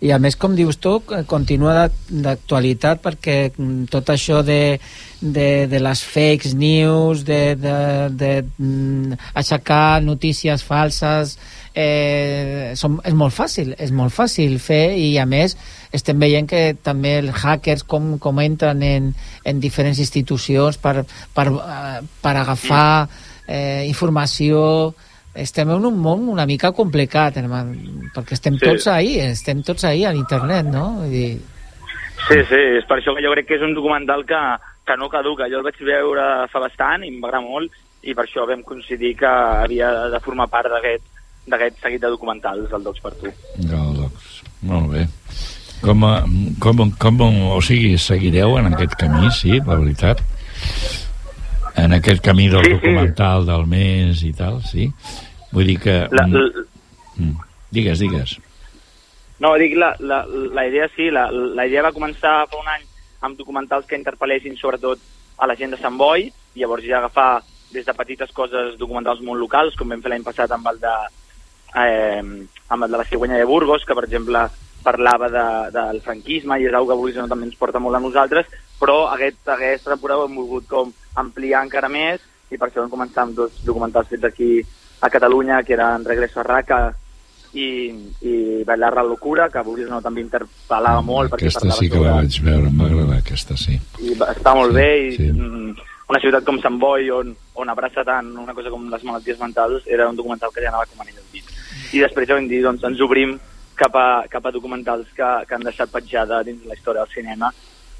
I a més, com dius tu, continua d'ac- d'actualitat perquè mm, tot això de, de, de les fakes news, de, de, de mm, aixecar notícies falses, eh, som, és molt fàcil, és molt fàcil fer i a més estem veient que també els hackers com, com entren en, en diferents institucions per, per, eh, per agafar eh, informació estem en un món una mica complicat herman, perquè estem Sí. tots ahí estem tots ahí a internet no? Vull dir, Sí, sí, és per això que jo crec que és un documental que, que no caduca. Jo el vaig veure fa bastant i em va agradar molt i per això vam coincidir que havia de formar part d'aquest d'aquest seguit de documentals, el Docs per tu. Gòlogs. Molt bé. Com, a- com, com, o sigui, seguireu en aquest camí, sí, la veritat? En aquest camí del Sí, sí. documental del mes i tal, sí? Vull dir que... La, la, Mm. Digues, digues. no, dic, la, la, la idea sí, la, la idea va començar fa un any amb documentals que interpel·lessin sobretot a la gent de Sant Boi, i llavors ja agafar des de petites coses documentals molt locals, com vam fer l'any passat amb el de, eh, amb el de la cigüenya de Burgos, que per exemple parlava de, del franquisme i és una que Evolució també ens porta molt a nosaltres, però aquest, aquesta temporada ho hem volgut com ampliar encara més i per això vam començar amb dos documentals fets aquí a Catalunya, que eren Regreso a Raca i, i Bailar la locura, que Evolució també interpel·lava molt Aquesta sí que la vaig veure, em va agradar aquesta, sí. i està molt Sí, bé i sí. mm, una ciutat com Sant Boi on, on abraça tant una cosa com les malalties mentals era un documental que ja anava com anell al dit i després ja vam dir doncs ens obrim cap a, cap a documentals que, que han deixat petjada dins la història del cinema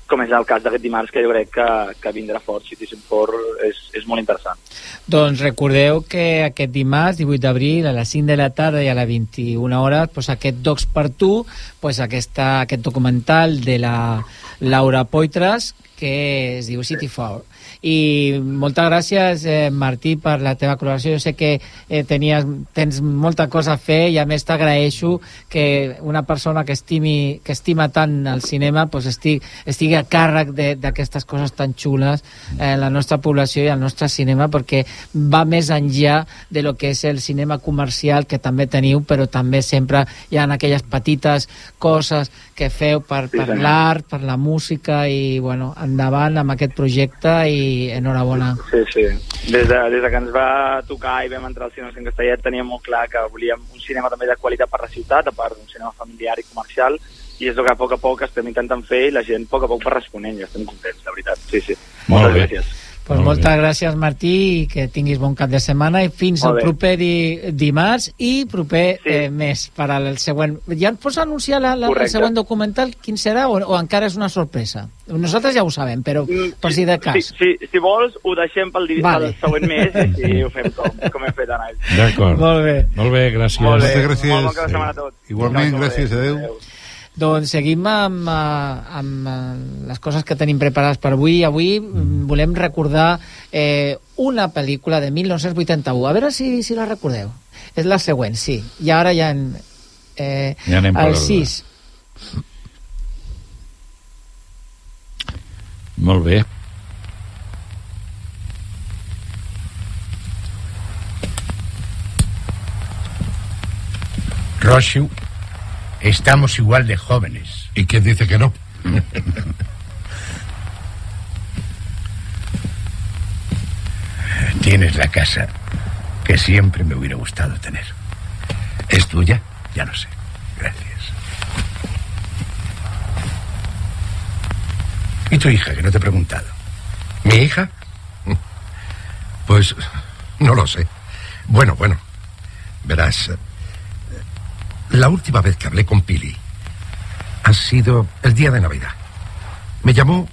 com és el cas d'aquest dimarts que jo crec que, que vindrà fort Citizen 4 és, és molt interessant Doncs recordeu que aquest dimarts, 18 d'abril, a les 5 de la tarda i a les 21 hores, pues aquest Docs per tu, pues aquesta, aquest documental de la Laura Poitras, que es diu City 4. I moltes gràcies, eh, Martí, per la teva col·laboració. Jo sé que eh, tenies, tens molta cosa a fer i a més t'agraeixo que una persona que estimi que estima tant el cinema pues estigui, estigui a càrrec de- d'aquestes coses tan xules en la nostra població i al nostre cinema perquè va més enllà de lo que és el cinema comercial que també teniu però també sempre hi ha aquelles petites coses que feu per, per l'art, per la música i bueno, endavant amb aquest projecte i enhorabona. Sí, sí. Des de, des de que ens va tocar i vam entrar al cinema Sant Castellet teníem molt clar que volíem un cinema també de qualitat per la ciutat, a part d'un cinema familiar i comercial, i és el que a poc a poc estem intentant fer i la gent a poc a poc va responent i estem contents, la veritat. Sí, sí. Molt Moltes bé. gràcies. Pues moltes gràcies, Martí, i que tinguis bon cap de setmana i fins Molt al bé. proper di dimarts i proper sí. eh, mes per al següent. Ja ens pots anunciar la, la, el següent documental? Quin serà o, o encara és una sorpresa? Nosaltres ja ho sabem, però per si de Si, cas. si, si vols, ho deixem pel, Vale. pel següent mes i ho fem com, com hem fet ara. D'acord. Molt bé. Molt bé, gràcies. Molt bé. Moltes gràcies. Molt bon cap de setmana a tots. Igualment, Molt bé. gràcies, adeu. Doncs seguim amb, eh, amb eh, les coses que tenim preparades per avui. Avui mm. volem recordar eh, una pel·lícula de 1981. A veure si, si la recordeu. És la següent, sí. I ara ja... En, eh, Ja anem el ordre. 6. Molt bé. Roshu, estamos igual de jóvenes. ¿Y quién dice que no? Tienes la casa que siempre me hubiera gustado tener. ¿Es tuya? Ya no sé. Gracias. ¿Y tu hija, que no te he preguntado? ¿Mi hija? Pues no lo sé. Bueno, bueno. Verás, la última vez que hablé con Pili ha sido el día de Navidad. Me llamó,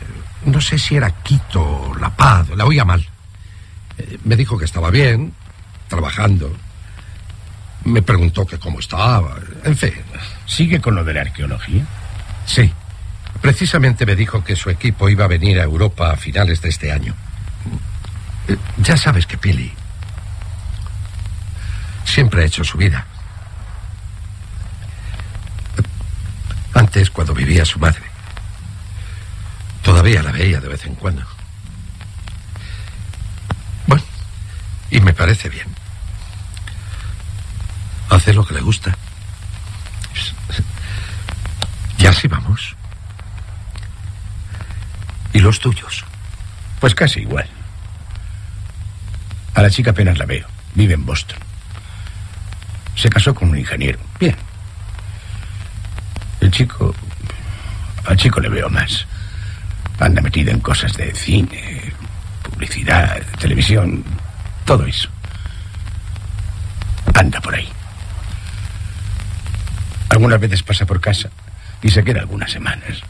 eh, no sé si era Quito, La Paz, la oía mal. Eh, Me dijo que estaba bien, trabajando. Me preguntó que cómo estaba, en fin. ¿Sigue con lo de la arqueología? Sí. Precisamente me dijo que su equipo iba a venir a Europa a finales de este año. Eh, Ya sabes que Pili siempre ha hecho su vida. Antes, cuando vivía su madre, todavía la veía de vez en cuando. Bueno, y me parece bien. Hace lo que le gusta. Y así vamos. ¿Y los tuyos? Pues casi igual. A la chica apenas la veo. Vive en Boston. Se casó con un ingeniero. Bien. El chico... Al chico le veo más. Anda metido en cosas de cine, publicidad, televisión, todo eso. Anda por ahí. Algunas veces pasa por casa y se queda algunas semanas.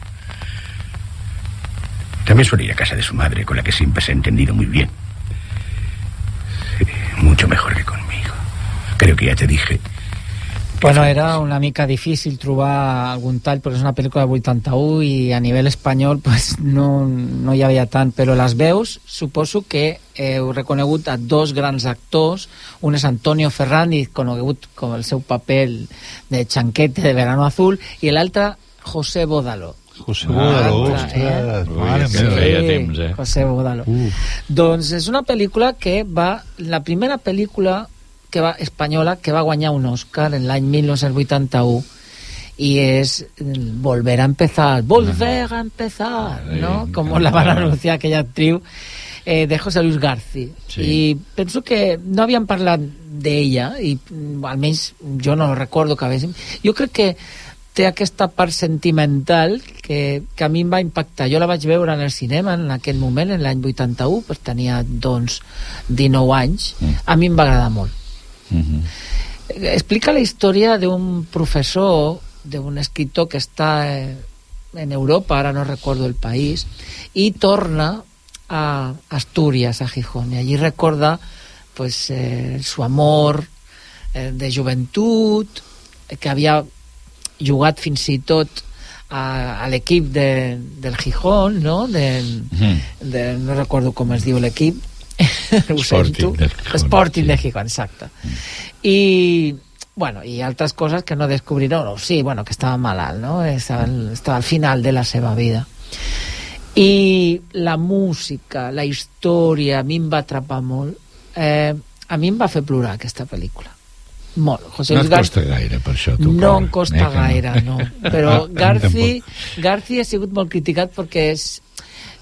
También suele ir a casa de su madre, con la que siempre se ha entendido muy bien. Sí, mucho mejor que conmigo. Creo que ya te dije. Bueno, era una mica difícil trobar algun tall, però és una pel·lícula de 81 i a nivell espanyol pues, no, no hi havia tant, però les veus suposo que heu reconegut a dos grans actors, un és Antonio Ferrandiz, conegut com el seu paper de Chanquete de Verano Azul, i l'altre José Bódalo. José Bódalo, ostres, mare meva. feia temps, eh? José Bódalo. Uf. Doncs és una pel·lícula que va... La primera pel·lícula que va, espanyola que va guanyar un Oscar en l'any 1981 i és mm, Volver a empezar, Volver a empezar, no? Com la van anunciar aquella actriu eh, de José Luis García. Sí. I penso que no havíem parlat d'ella, i mm, almenys jo no recordo que haguéssim... Jo crec que té aquesta part sentimental que, que a mi em va impactar. Jo la vaig veure en el cinema en aquell moment, en l'any 81, pues tenia doncs 19 anys. A mi em va agradar molt. Explica la història d'un professor, d'un escritor que està eh, en Europa, ara no recordo el país, i torna a Asturias, a Gijón, i allí recorda pues, eh, su amor eh, de joventut, que havia jugat fins i tot a, a l'equip de, del Gijón, no? Del, de, no recordo com es diu l'equip, ho Sporting sento. de Sporting sí. de Gijón, exacte. I, bueno, i altres coses que no descobriré, no, sí, bueno, que estava malalt, no? Estava, al- estava al final de la seva vida. I la música, la història, a mi em va atrapar molt. Eh, a mi em va fer plorar aquesta pel·lícula. Molt. José No et Gar- costa gaire, per això, tu, no em costa eh, que no? gaire, no. Però Garci. Garci ha sigut molt criticat perquè és,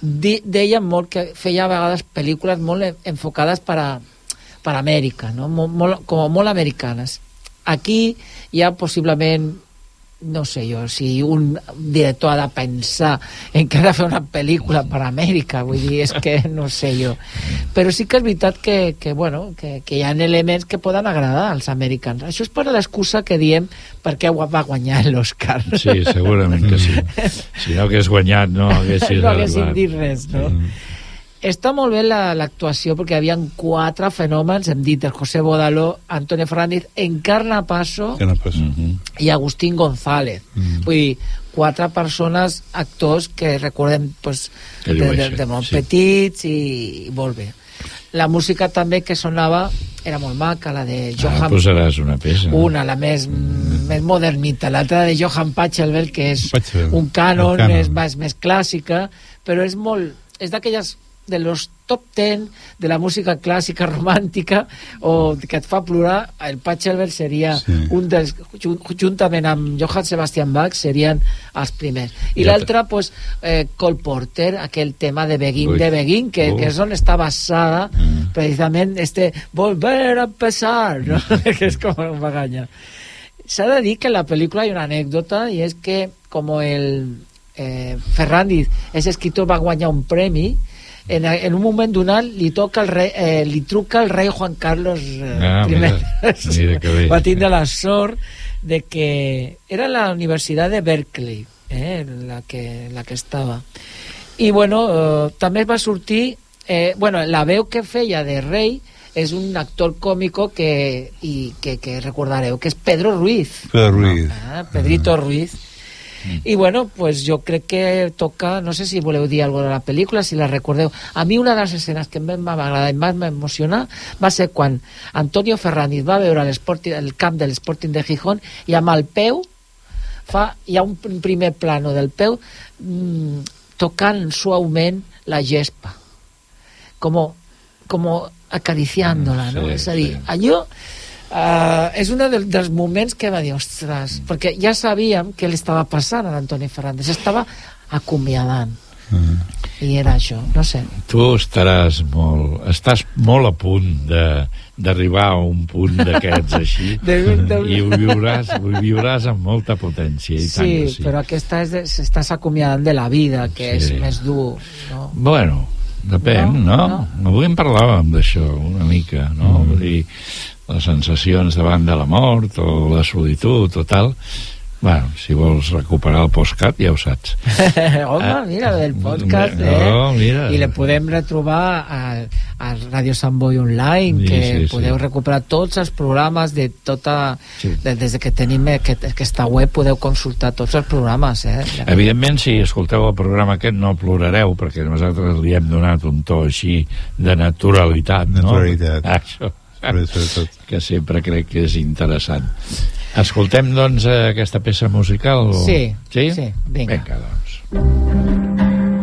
di, deia molt que feia a vegades pel·lícules molt en- enfocades per a, per a Amèrica, no? molt, molt, com molt americanes. Aquí hi ha possiblement no sé jo, si un director ha de pensar en que ha de fer una pel·lícula per a Amèrica, vull dir, és que no sé jo. Però sí que és veritat que, que, bueno, que, que hi ha elements que poden agradar als americans. Això és per l'excusa que diem per què va guanyar l'Oscar. Sí, segurament que sí. Si no hagués guanyat, no haguessis no haguéssim dit res, no? Està molt bé la- l'actuació perquè hi havia quatre fenòmens, hem dit el José Bodaló, Antonio Fernández, Encarna Paso Que no passa. i Agustín González. Mm. Vull dir, quatre persones, actors que recordem pues, Que de, de, de molt sí. petits i, i molt bé. La música també que sonava era molt maca, la de Ah, Johan... posaràs una peça. Una, la més, més modernita, l'altra de Johann Pachelbel, que és Pachelbel, un cànon, el cànon. és més, més clàssica, però és molt... És d'aquelles de los top 10 de la música clàssica romàntica o que et fa plorar el Pachelbel seria Sí. un dels jun- juntament amb Johann Sebastian Bach serien els primers i Ja l'altre pues, eh, Cole Porter aquell tema de Begin Ui. de Begin que, que és on està basada precisament este volver a empezar no? que és com un baganya s'ha de dir que en la pel·lícula hi ha una anècdota i és que com el, eh, Ferrandiz és escritor va guanyar un premi en, en un moment donat li toca el rei, eh, li truca el rei Juan Carlos eh, Ah, I. mira, mira que bé. va tindre la sort de que era la Universitat de Berkeley eh, la que, la que estava i bueno, eh, també va sortir eh, bueno, la veu que feia de rei és un actor còmico que, i, que, que recordareu que és Pedro Ruiz Pedro Ruiz. Ah, Pedrito Ruiz. I bueno, pues jo crec que toca, no sé si voleu dir alguna de la pel·lícula, si la recordeu. A mi una de les escenes que va agradar i més m'emociona va ser quan Antonio Ferrandiz va veure el camp de l'Sporting de Gijón i amb el peu fa, hi ha un pr- primer plano del peu mm, tocant suaument la gespa com, com acariciándola, no? Sí, és a dir, sí. allò Uh, és un del, dels moments que va dir ostres, perquè ja sabíem què li estava passant a l'Antoni Fernández estava acomiadant i era això, no sé Tu estaràs molt... Estàs molt a punt de d'arribar a un punt d'aquests així De- de- i ho viuràs, ho viuràs amb molta potència i tant sí, que sí. però aquesta és de, s'estàs acomiadant de la vida que Sí. és més dur no? Bueno, depèn, no? No, no? Avui en parlàvem d'això una mica, no? Mm. Vull dir, les sensacions davant de la mort o la solitud o tal bueno, si vols recuperar el postcat ja ho saps home, Ah, mira, del podcast no, eh? mira. i le podem retrobar a, a Radio Sant Boi Online Sí, que sí, sí. podeu recuperar tots els programes de tota Sí. de, des que tenim aquest, aquesta web podeu consultar tots els programes eh? Evidentment, si escolteu el programa aquest no plorareu, perquè nosaltres li hem donat un to així de naturalitat, no? Naturalitat. Això. Que sempre crec que és interessant. Escoltem, doncs, eh, aquesta peça musical? O... Sí, sí? sí, vinga. Vinga, doncs.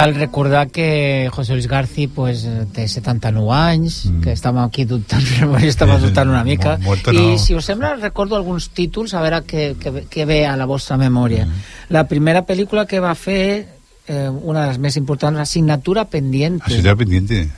Cal recordar que José Luis Garci pues, té 79 anys, mm. que estàvem aquí dubtant, estàvem dubtant una mica, Mu- muerto i no. si us sembla recordo alguns títols, a veure què, què, què ve a la vostra memòria. Mm. La primera pel·lícula que va fer, eh, una de les més importants, Assignatura Pendiente. Así está pendiente.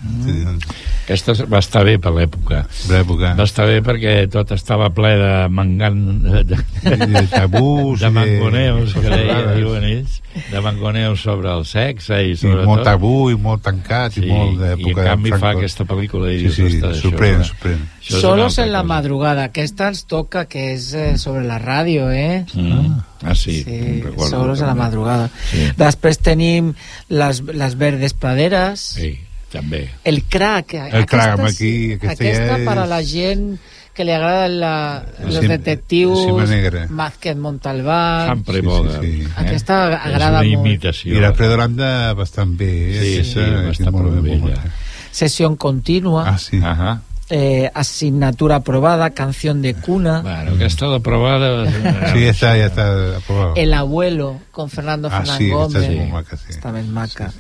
Aquesta va estar bé per l'època. L'època. Va estar bé perquè tot estava ple de mangan... De, de, de tabús de i de- mangoneus, que deia, xerrades. diuen ells, de mangoneus sobre el sexe i I sobre molt tot. tabú i molt tancat Sí, i molt i d'època en canvi fa aquesta pel·lícula i sí, dius, sí, "Ostres, sorprèn, sorprèn. és Solos en la cosa". madrugada, aquesta ens toca, que és eh, sobre la ràdio, eh? Mm. Ah, sí, Sí, recordo Solos en la madrugada. Sí. Després tenim les, les verdes praderes, Sí, també. el crack. El crack, amb aquí, aquesta aquesta ja per a és- la gent que li agrada la, els Cim- detectius, Cima Negra. Mázquez Montalbán. Humphrey Sí, sí, Bogart. sí. eh? Aquesta agrada és una molt. imitació. I l'Alfredo Landa bastant bé. eh? Sí, Aquesta, sí, va aquí estar molt prou bé, bé, molt ja. bé. Sesión continua, Ah, sí. Ajá. eh, asignatura aprobada, canción de cuna, Bueno, que ha estado aprobada... Sí, està, ja està aprovat. El abuelo, con Fernando Ah, Fernán sí, aquesta Gómez. és molt maca, sí. Està ben maca.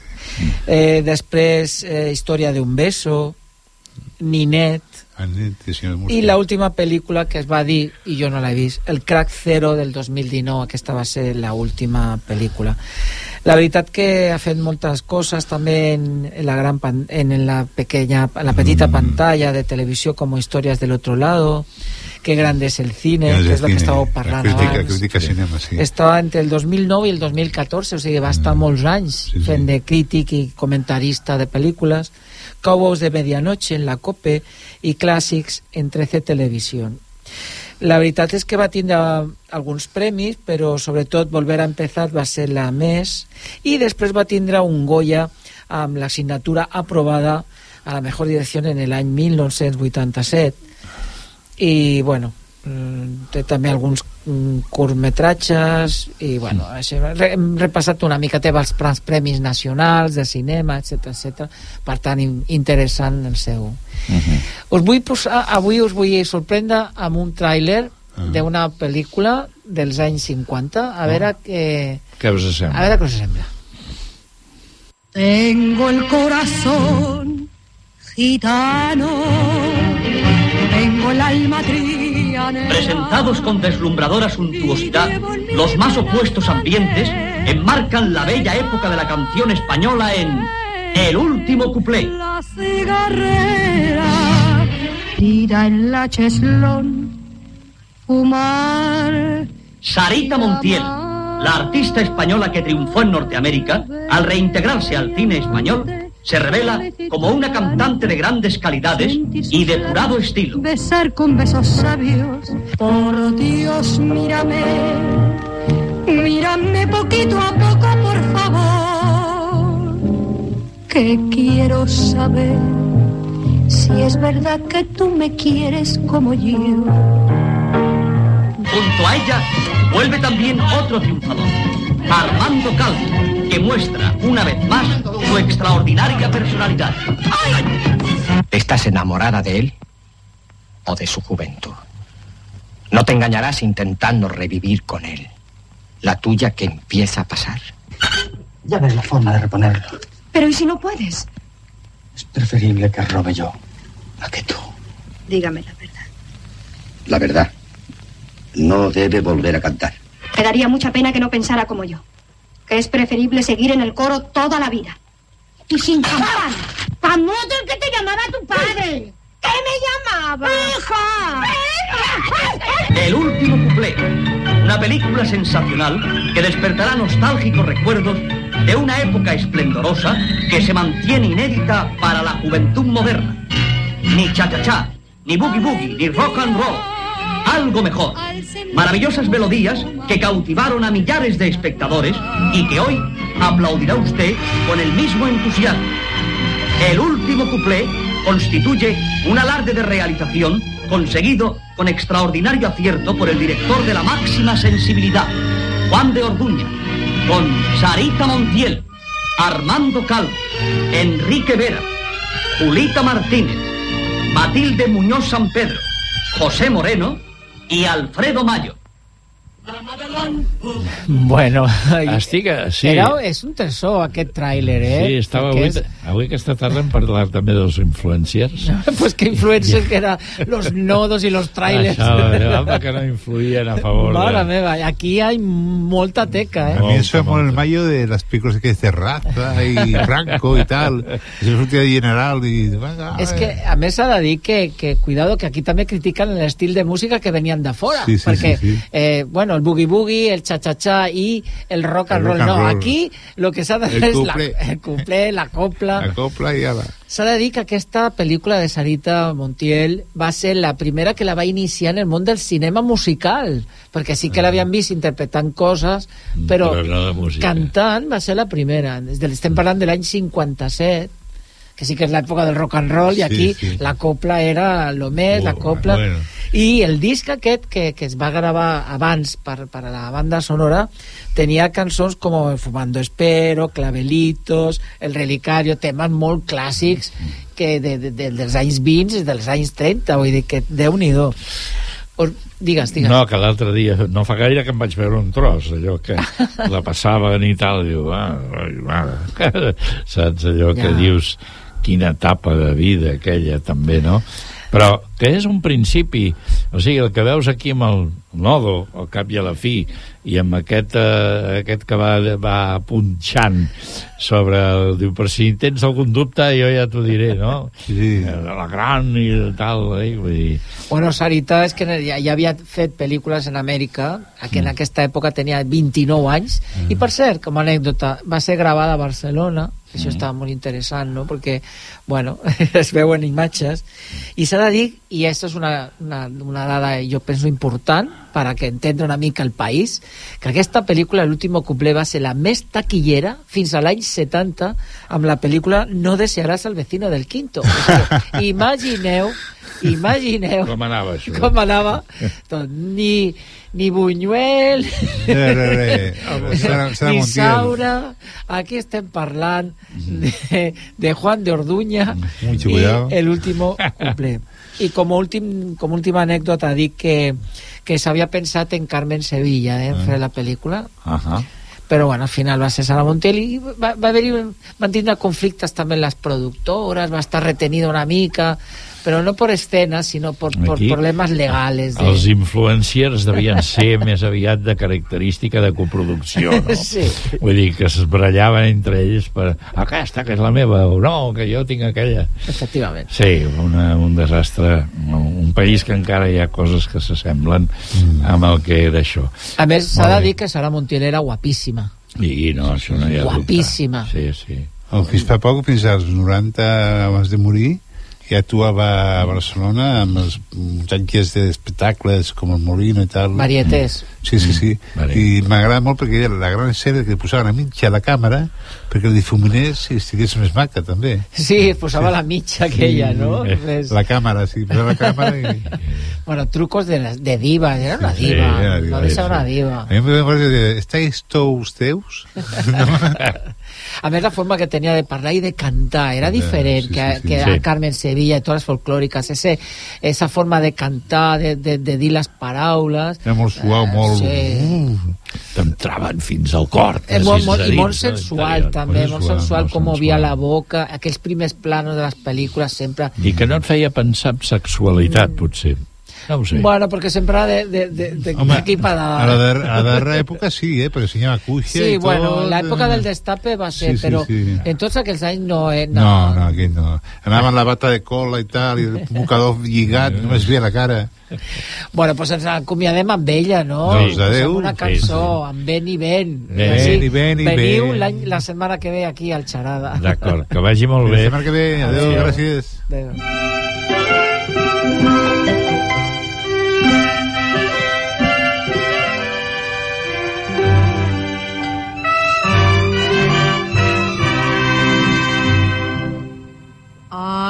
Eh, després, eh, Història d'un beso, Ninet, i la última pel·lícula que es va dir, i jo no l'he vist, El Crack Zero del 2019, aquesta va ser la última pel·lícula. La veritat que ha fet moltes coses també en, en la gran pan, en la pequeña, en la petita pantalla de televisió com Històries del otro lado, Qué grande es el cine, que és el que estàveu parlant la crítica, abans. crítica cinema, sí. Estava entre el 2009 i el 2014, o sigui, va estar molts anys sí, sí. fent de crític i comentarista de pel·lícules, Cowboys de Medianoche en la COPE i clàssics en 13 Televisió. La veritat és que va tindre alguns premis, però sobretot Volver a empezar va ser la més, i després va tindre un Goya amb l'assignatura aprovada a la millor direcció en l'any 1987 i bueno té també alguns mm, curtmetratges i bueno, això, re, hem repassat una mica té els pre- premis nacionals de cinema, etc etc. per tant in- interessant el seu us vull posar, avui us vull sorprendre amb un tràiler d'una pel·lícula dels anys 50 a veure què Què us a sembla? veure què us sembla Tengo el corazón gitano, tengo el alma trianera. Presentados con deslumbradora suntuosidad, los más opuestos ambientes enmarcan la bella época de la canción española en El último cuplé. La cigarrera tira en la cheslón, fumar. Sarita Montiel, la artista española que triunfó en Norteamérica, al reintegrarse al cine español, se revela como una cantante de grandes calidades y depurado estilo. Besar con besos sabios. Por Dios, mírame. Mírame poquito a poco, por favor. Que quiero saber si es verdad que tú me quieres como yo. Junto a ella vuelve también otro triunfador, Armando Calvo, que muestra una vez más su extraordinaria personalidad. ¿Estás enamorada de él o de su juventud? No te engañarás intentando revivir con él la tuya que empieza a pasar. Ya ves la forma de reponerlo. Pero ¿y si no puedes? Es preferible que robe yo a que tú. Dígame la verdad. La verdad, no debe volver a cantar. Me daría mucha pena que no pensara como yo. Es preferible seguir en el coro toda la vida. Y sin cantar. ¡Famoso el que te llamaba tu padre! ¿Qué me llamaba? ¡Hija! El último cuplé, una película sensacional que despertará nostálgicos recuerdos de una época esplendorosa que se mantiene inédita para la juventud moderna. Ni cha-cha-cha, ni boogie-boogie, ni rock and roll. Algo mejor. Maravillosas melodías que cautivaron a millares de espectadores y que hoy aplaudirá usted con el mismo entusiasmo. El último cuplé constituye un alarde de realización conseguido con extraordinario acierto por el director de la máxima sensibilidad, Juan de Orduña, con Sarita Montiel, Armando Calvo, Enrique Vera, Julita Martínez, Matilde Muñoz San Pedro, José Moreno y Alfredo Mayo. Bueno, Estic, sí. Era, és un tresor aquest tràiler, eh? Sí, estava Perquè avui, és- avui aquesta tarda hem parlat també dels influencers. pues que influencers que era los nodos y los trailers. Això, home, que no influïen a favor Mare de... meva, aquí hay molta teca, A eh? mí eso es por el mayo de las películas que dice Raza y Franco y tal. Eso es un tío general y... venga, És que, a més, s'ha de dir que, que, cuidado, que aquí també critiquen l'estil de música que venien de fora. Sí, sí, perquè, sí, sí. Eh, bueno, el boogie-boogie, el cha-cha-cha i el rock and roll. rock and no, roll. aquí lo que s'ha de fer és la, el cuplé, la copla... La copla y ala. S'ha de dir que aquesta pel·lícula de Sarita Montiel va ser la primera que la va iniciar en el món del cinema musical, perquè sí que l'havien vist interpretant coses, però, Mm, Però no de música. cantant va ser la primera. Estem parlant de l'any 57, que sí que és l'època del rock and roll, i aquí sí. la copla era lo més, la copla... bueno. I el disc aquest, que, que es va gravar abans per, per a la banda sonora, tenia cançons com Fumando Espero, Clavelitos, El Relicario, temes molt clàssics que de, de, de, dels anys 20 i dels anys 30, vull dir que déu-n'hi-do. Or- Digues, digues. No, que l'altre dia, no fa gaire que em vaig veure un tros, allò que la passaven i tal, diu, ah, ai, mare, saps allò que Ja. dius, quina etapa de vida aquella també, no? Però que és un principi, o sigui, el que veus aquí amb el nodo, al cap i a la fi, i amb aquest, eh, aquest que va, va punxant sobre el... Diu, per si tens algun dubte, jo ja t'ho diré, no? Sí. De la gran i tal, eh? Vull dir... Bueno, Sarita és que ja, ja havia fet pel·lícules en Amèrica, que en aquesta època tenia 29 anys, i per cert, com a anècdota, va ser gravada a Barcelona, això estava molt interessant, no?, perquè, bueno, es veuen imatges, i s'ha de dir, i aquesta és una, una, una dada, jo penso, important, per a que entendre una mica el país, que aquesta pel·lícula, l'últim couple, va ser la més taquillera fins a l'any 70 amb la pel·lícula No desearás al vecino del quinto. És que, imagineu, imagineu Com anava això? com anava ni, ni Buñuel Re, re, re. Serà- serà ni. Saura aquí estem parlant de, de Juan de Orduña Mucho i cuidado. el último cumple i com a, últim, com a última anècdota dic que, que s'havia pensat en Carmen Sevilla eh, en fer la pel·lícula. Ahà. però bueno, al final va ser Sara Montiel i va, va haver-hi van tindre conflictes també amb les productores va estar retenida una mica però no per escenes sinó per, per Aquí, problemes legales de... Els influenciers devien ser més aviat de característica de coproducció, no? Sí. Vull dir que es barallaven entre ells per aquesta, que és la meva, o no, que jo tinc aquella. efectivament Sí, una, un desastre. Un país que encara hi ha coses que s'assemblen amb el que era això. A més, s'ha de dir que Sara Montiel era guapíssima. I no, això no hi ha Guapíssima. dubte. Sí, sí. El fins fa poc, fins als 90 abans de morir, ja actuava a Barcelona amb els muntanyes d'espectacles com el Molino i tal. Varietés. Sí, sí, sí. Vale. I m'agrada molt perquè era la gran escena que posaven a mitja la càmera perquè el difuminés i estigués més maca, també. Sí, posava la mitja aquella, no? Més- La càmera, sí, posava la càmera i... Bueno, trucos de, la- de diva, era una Sí, diva. era diva, no deixa sí. una diva. A mi em parece que ¿estáis todos teus? A més, la forma que tenia de parlar i de cantar era diferent sí, que, sí, sí. que Sí. a Carmen Sevilla les folclòriques. Ese, esa forma de cantar, de, de, de dir les paraules... Era molt suau, molt... Sí. T'entraven fins al cor. Eh, molt, molt, I molt sensual, també, molt sensual, com movia la boca, aquells primers planos de les pel·lícules sempre... I que no et feia pensar en sexualitat, potser. No ho sé. Bueno, perquè sempre era de, de, de, de, Home, per a la, dar a la darrera època sí, eh? perquè ensenyava cuixa Sí, i tot. bueno, l'època del destape va ser, Sí, sí, però sí. en tots aquells anys no... Eh, No, no, aquí no. Anava amb la bata de cola i tal, i el mocador lligat, només veia la cara. Bueno, doncs ens acomiadem amb ella, no? Doncs Posem adéu. una cançó, amb Ben i Ben. Ben Així, i Ben i Veniu Ben. l'any- la setmana que ve aquí al Xarada. D'acord, que vagi molt La bé. setmana que ve, adéu, Adéu. gràcies. Adéu.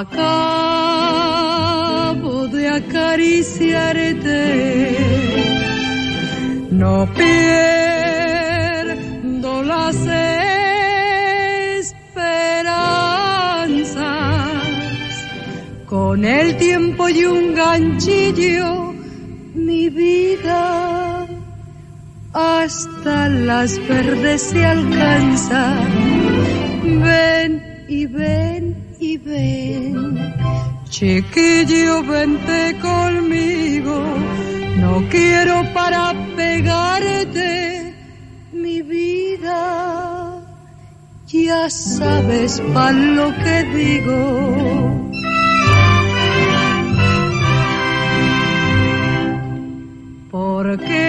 Acabo de acariciarte, no pierdo las esperanzas. Con el tiempo y un ganchillo, mi vida hasta las verdes se alcanza. Ven y ven y ven. Chiquillo, vente conmigo. No quiero para pegarte mi vida. Ya sabes para lo que digo. Porque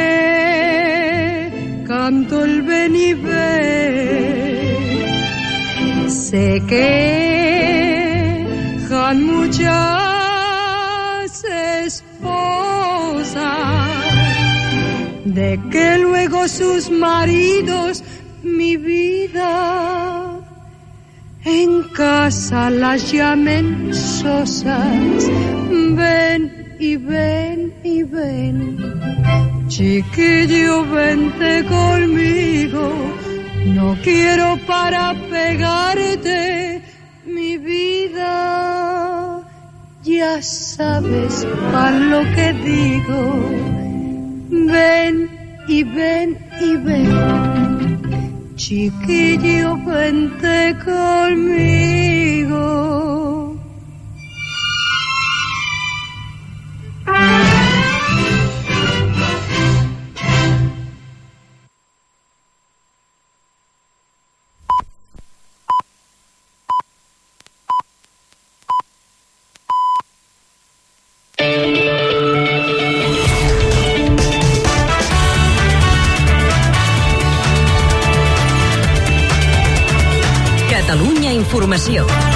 canto el ven y ven. Sé que han muchas esposas de que luego sus maridos mi vida en casa las llamen sosas ven y ven y ven. Chiquillo, vente conmigo. No quiero para pegarte mi vida. Ya sabes a lo que digo. Ven y ven y ven. Chiquillo, vente conmigo. Informació.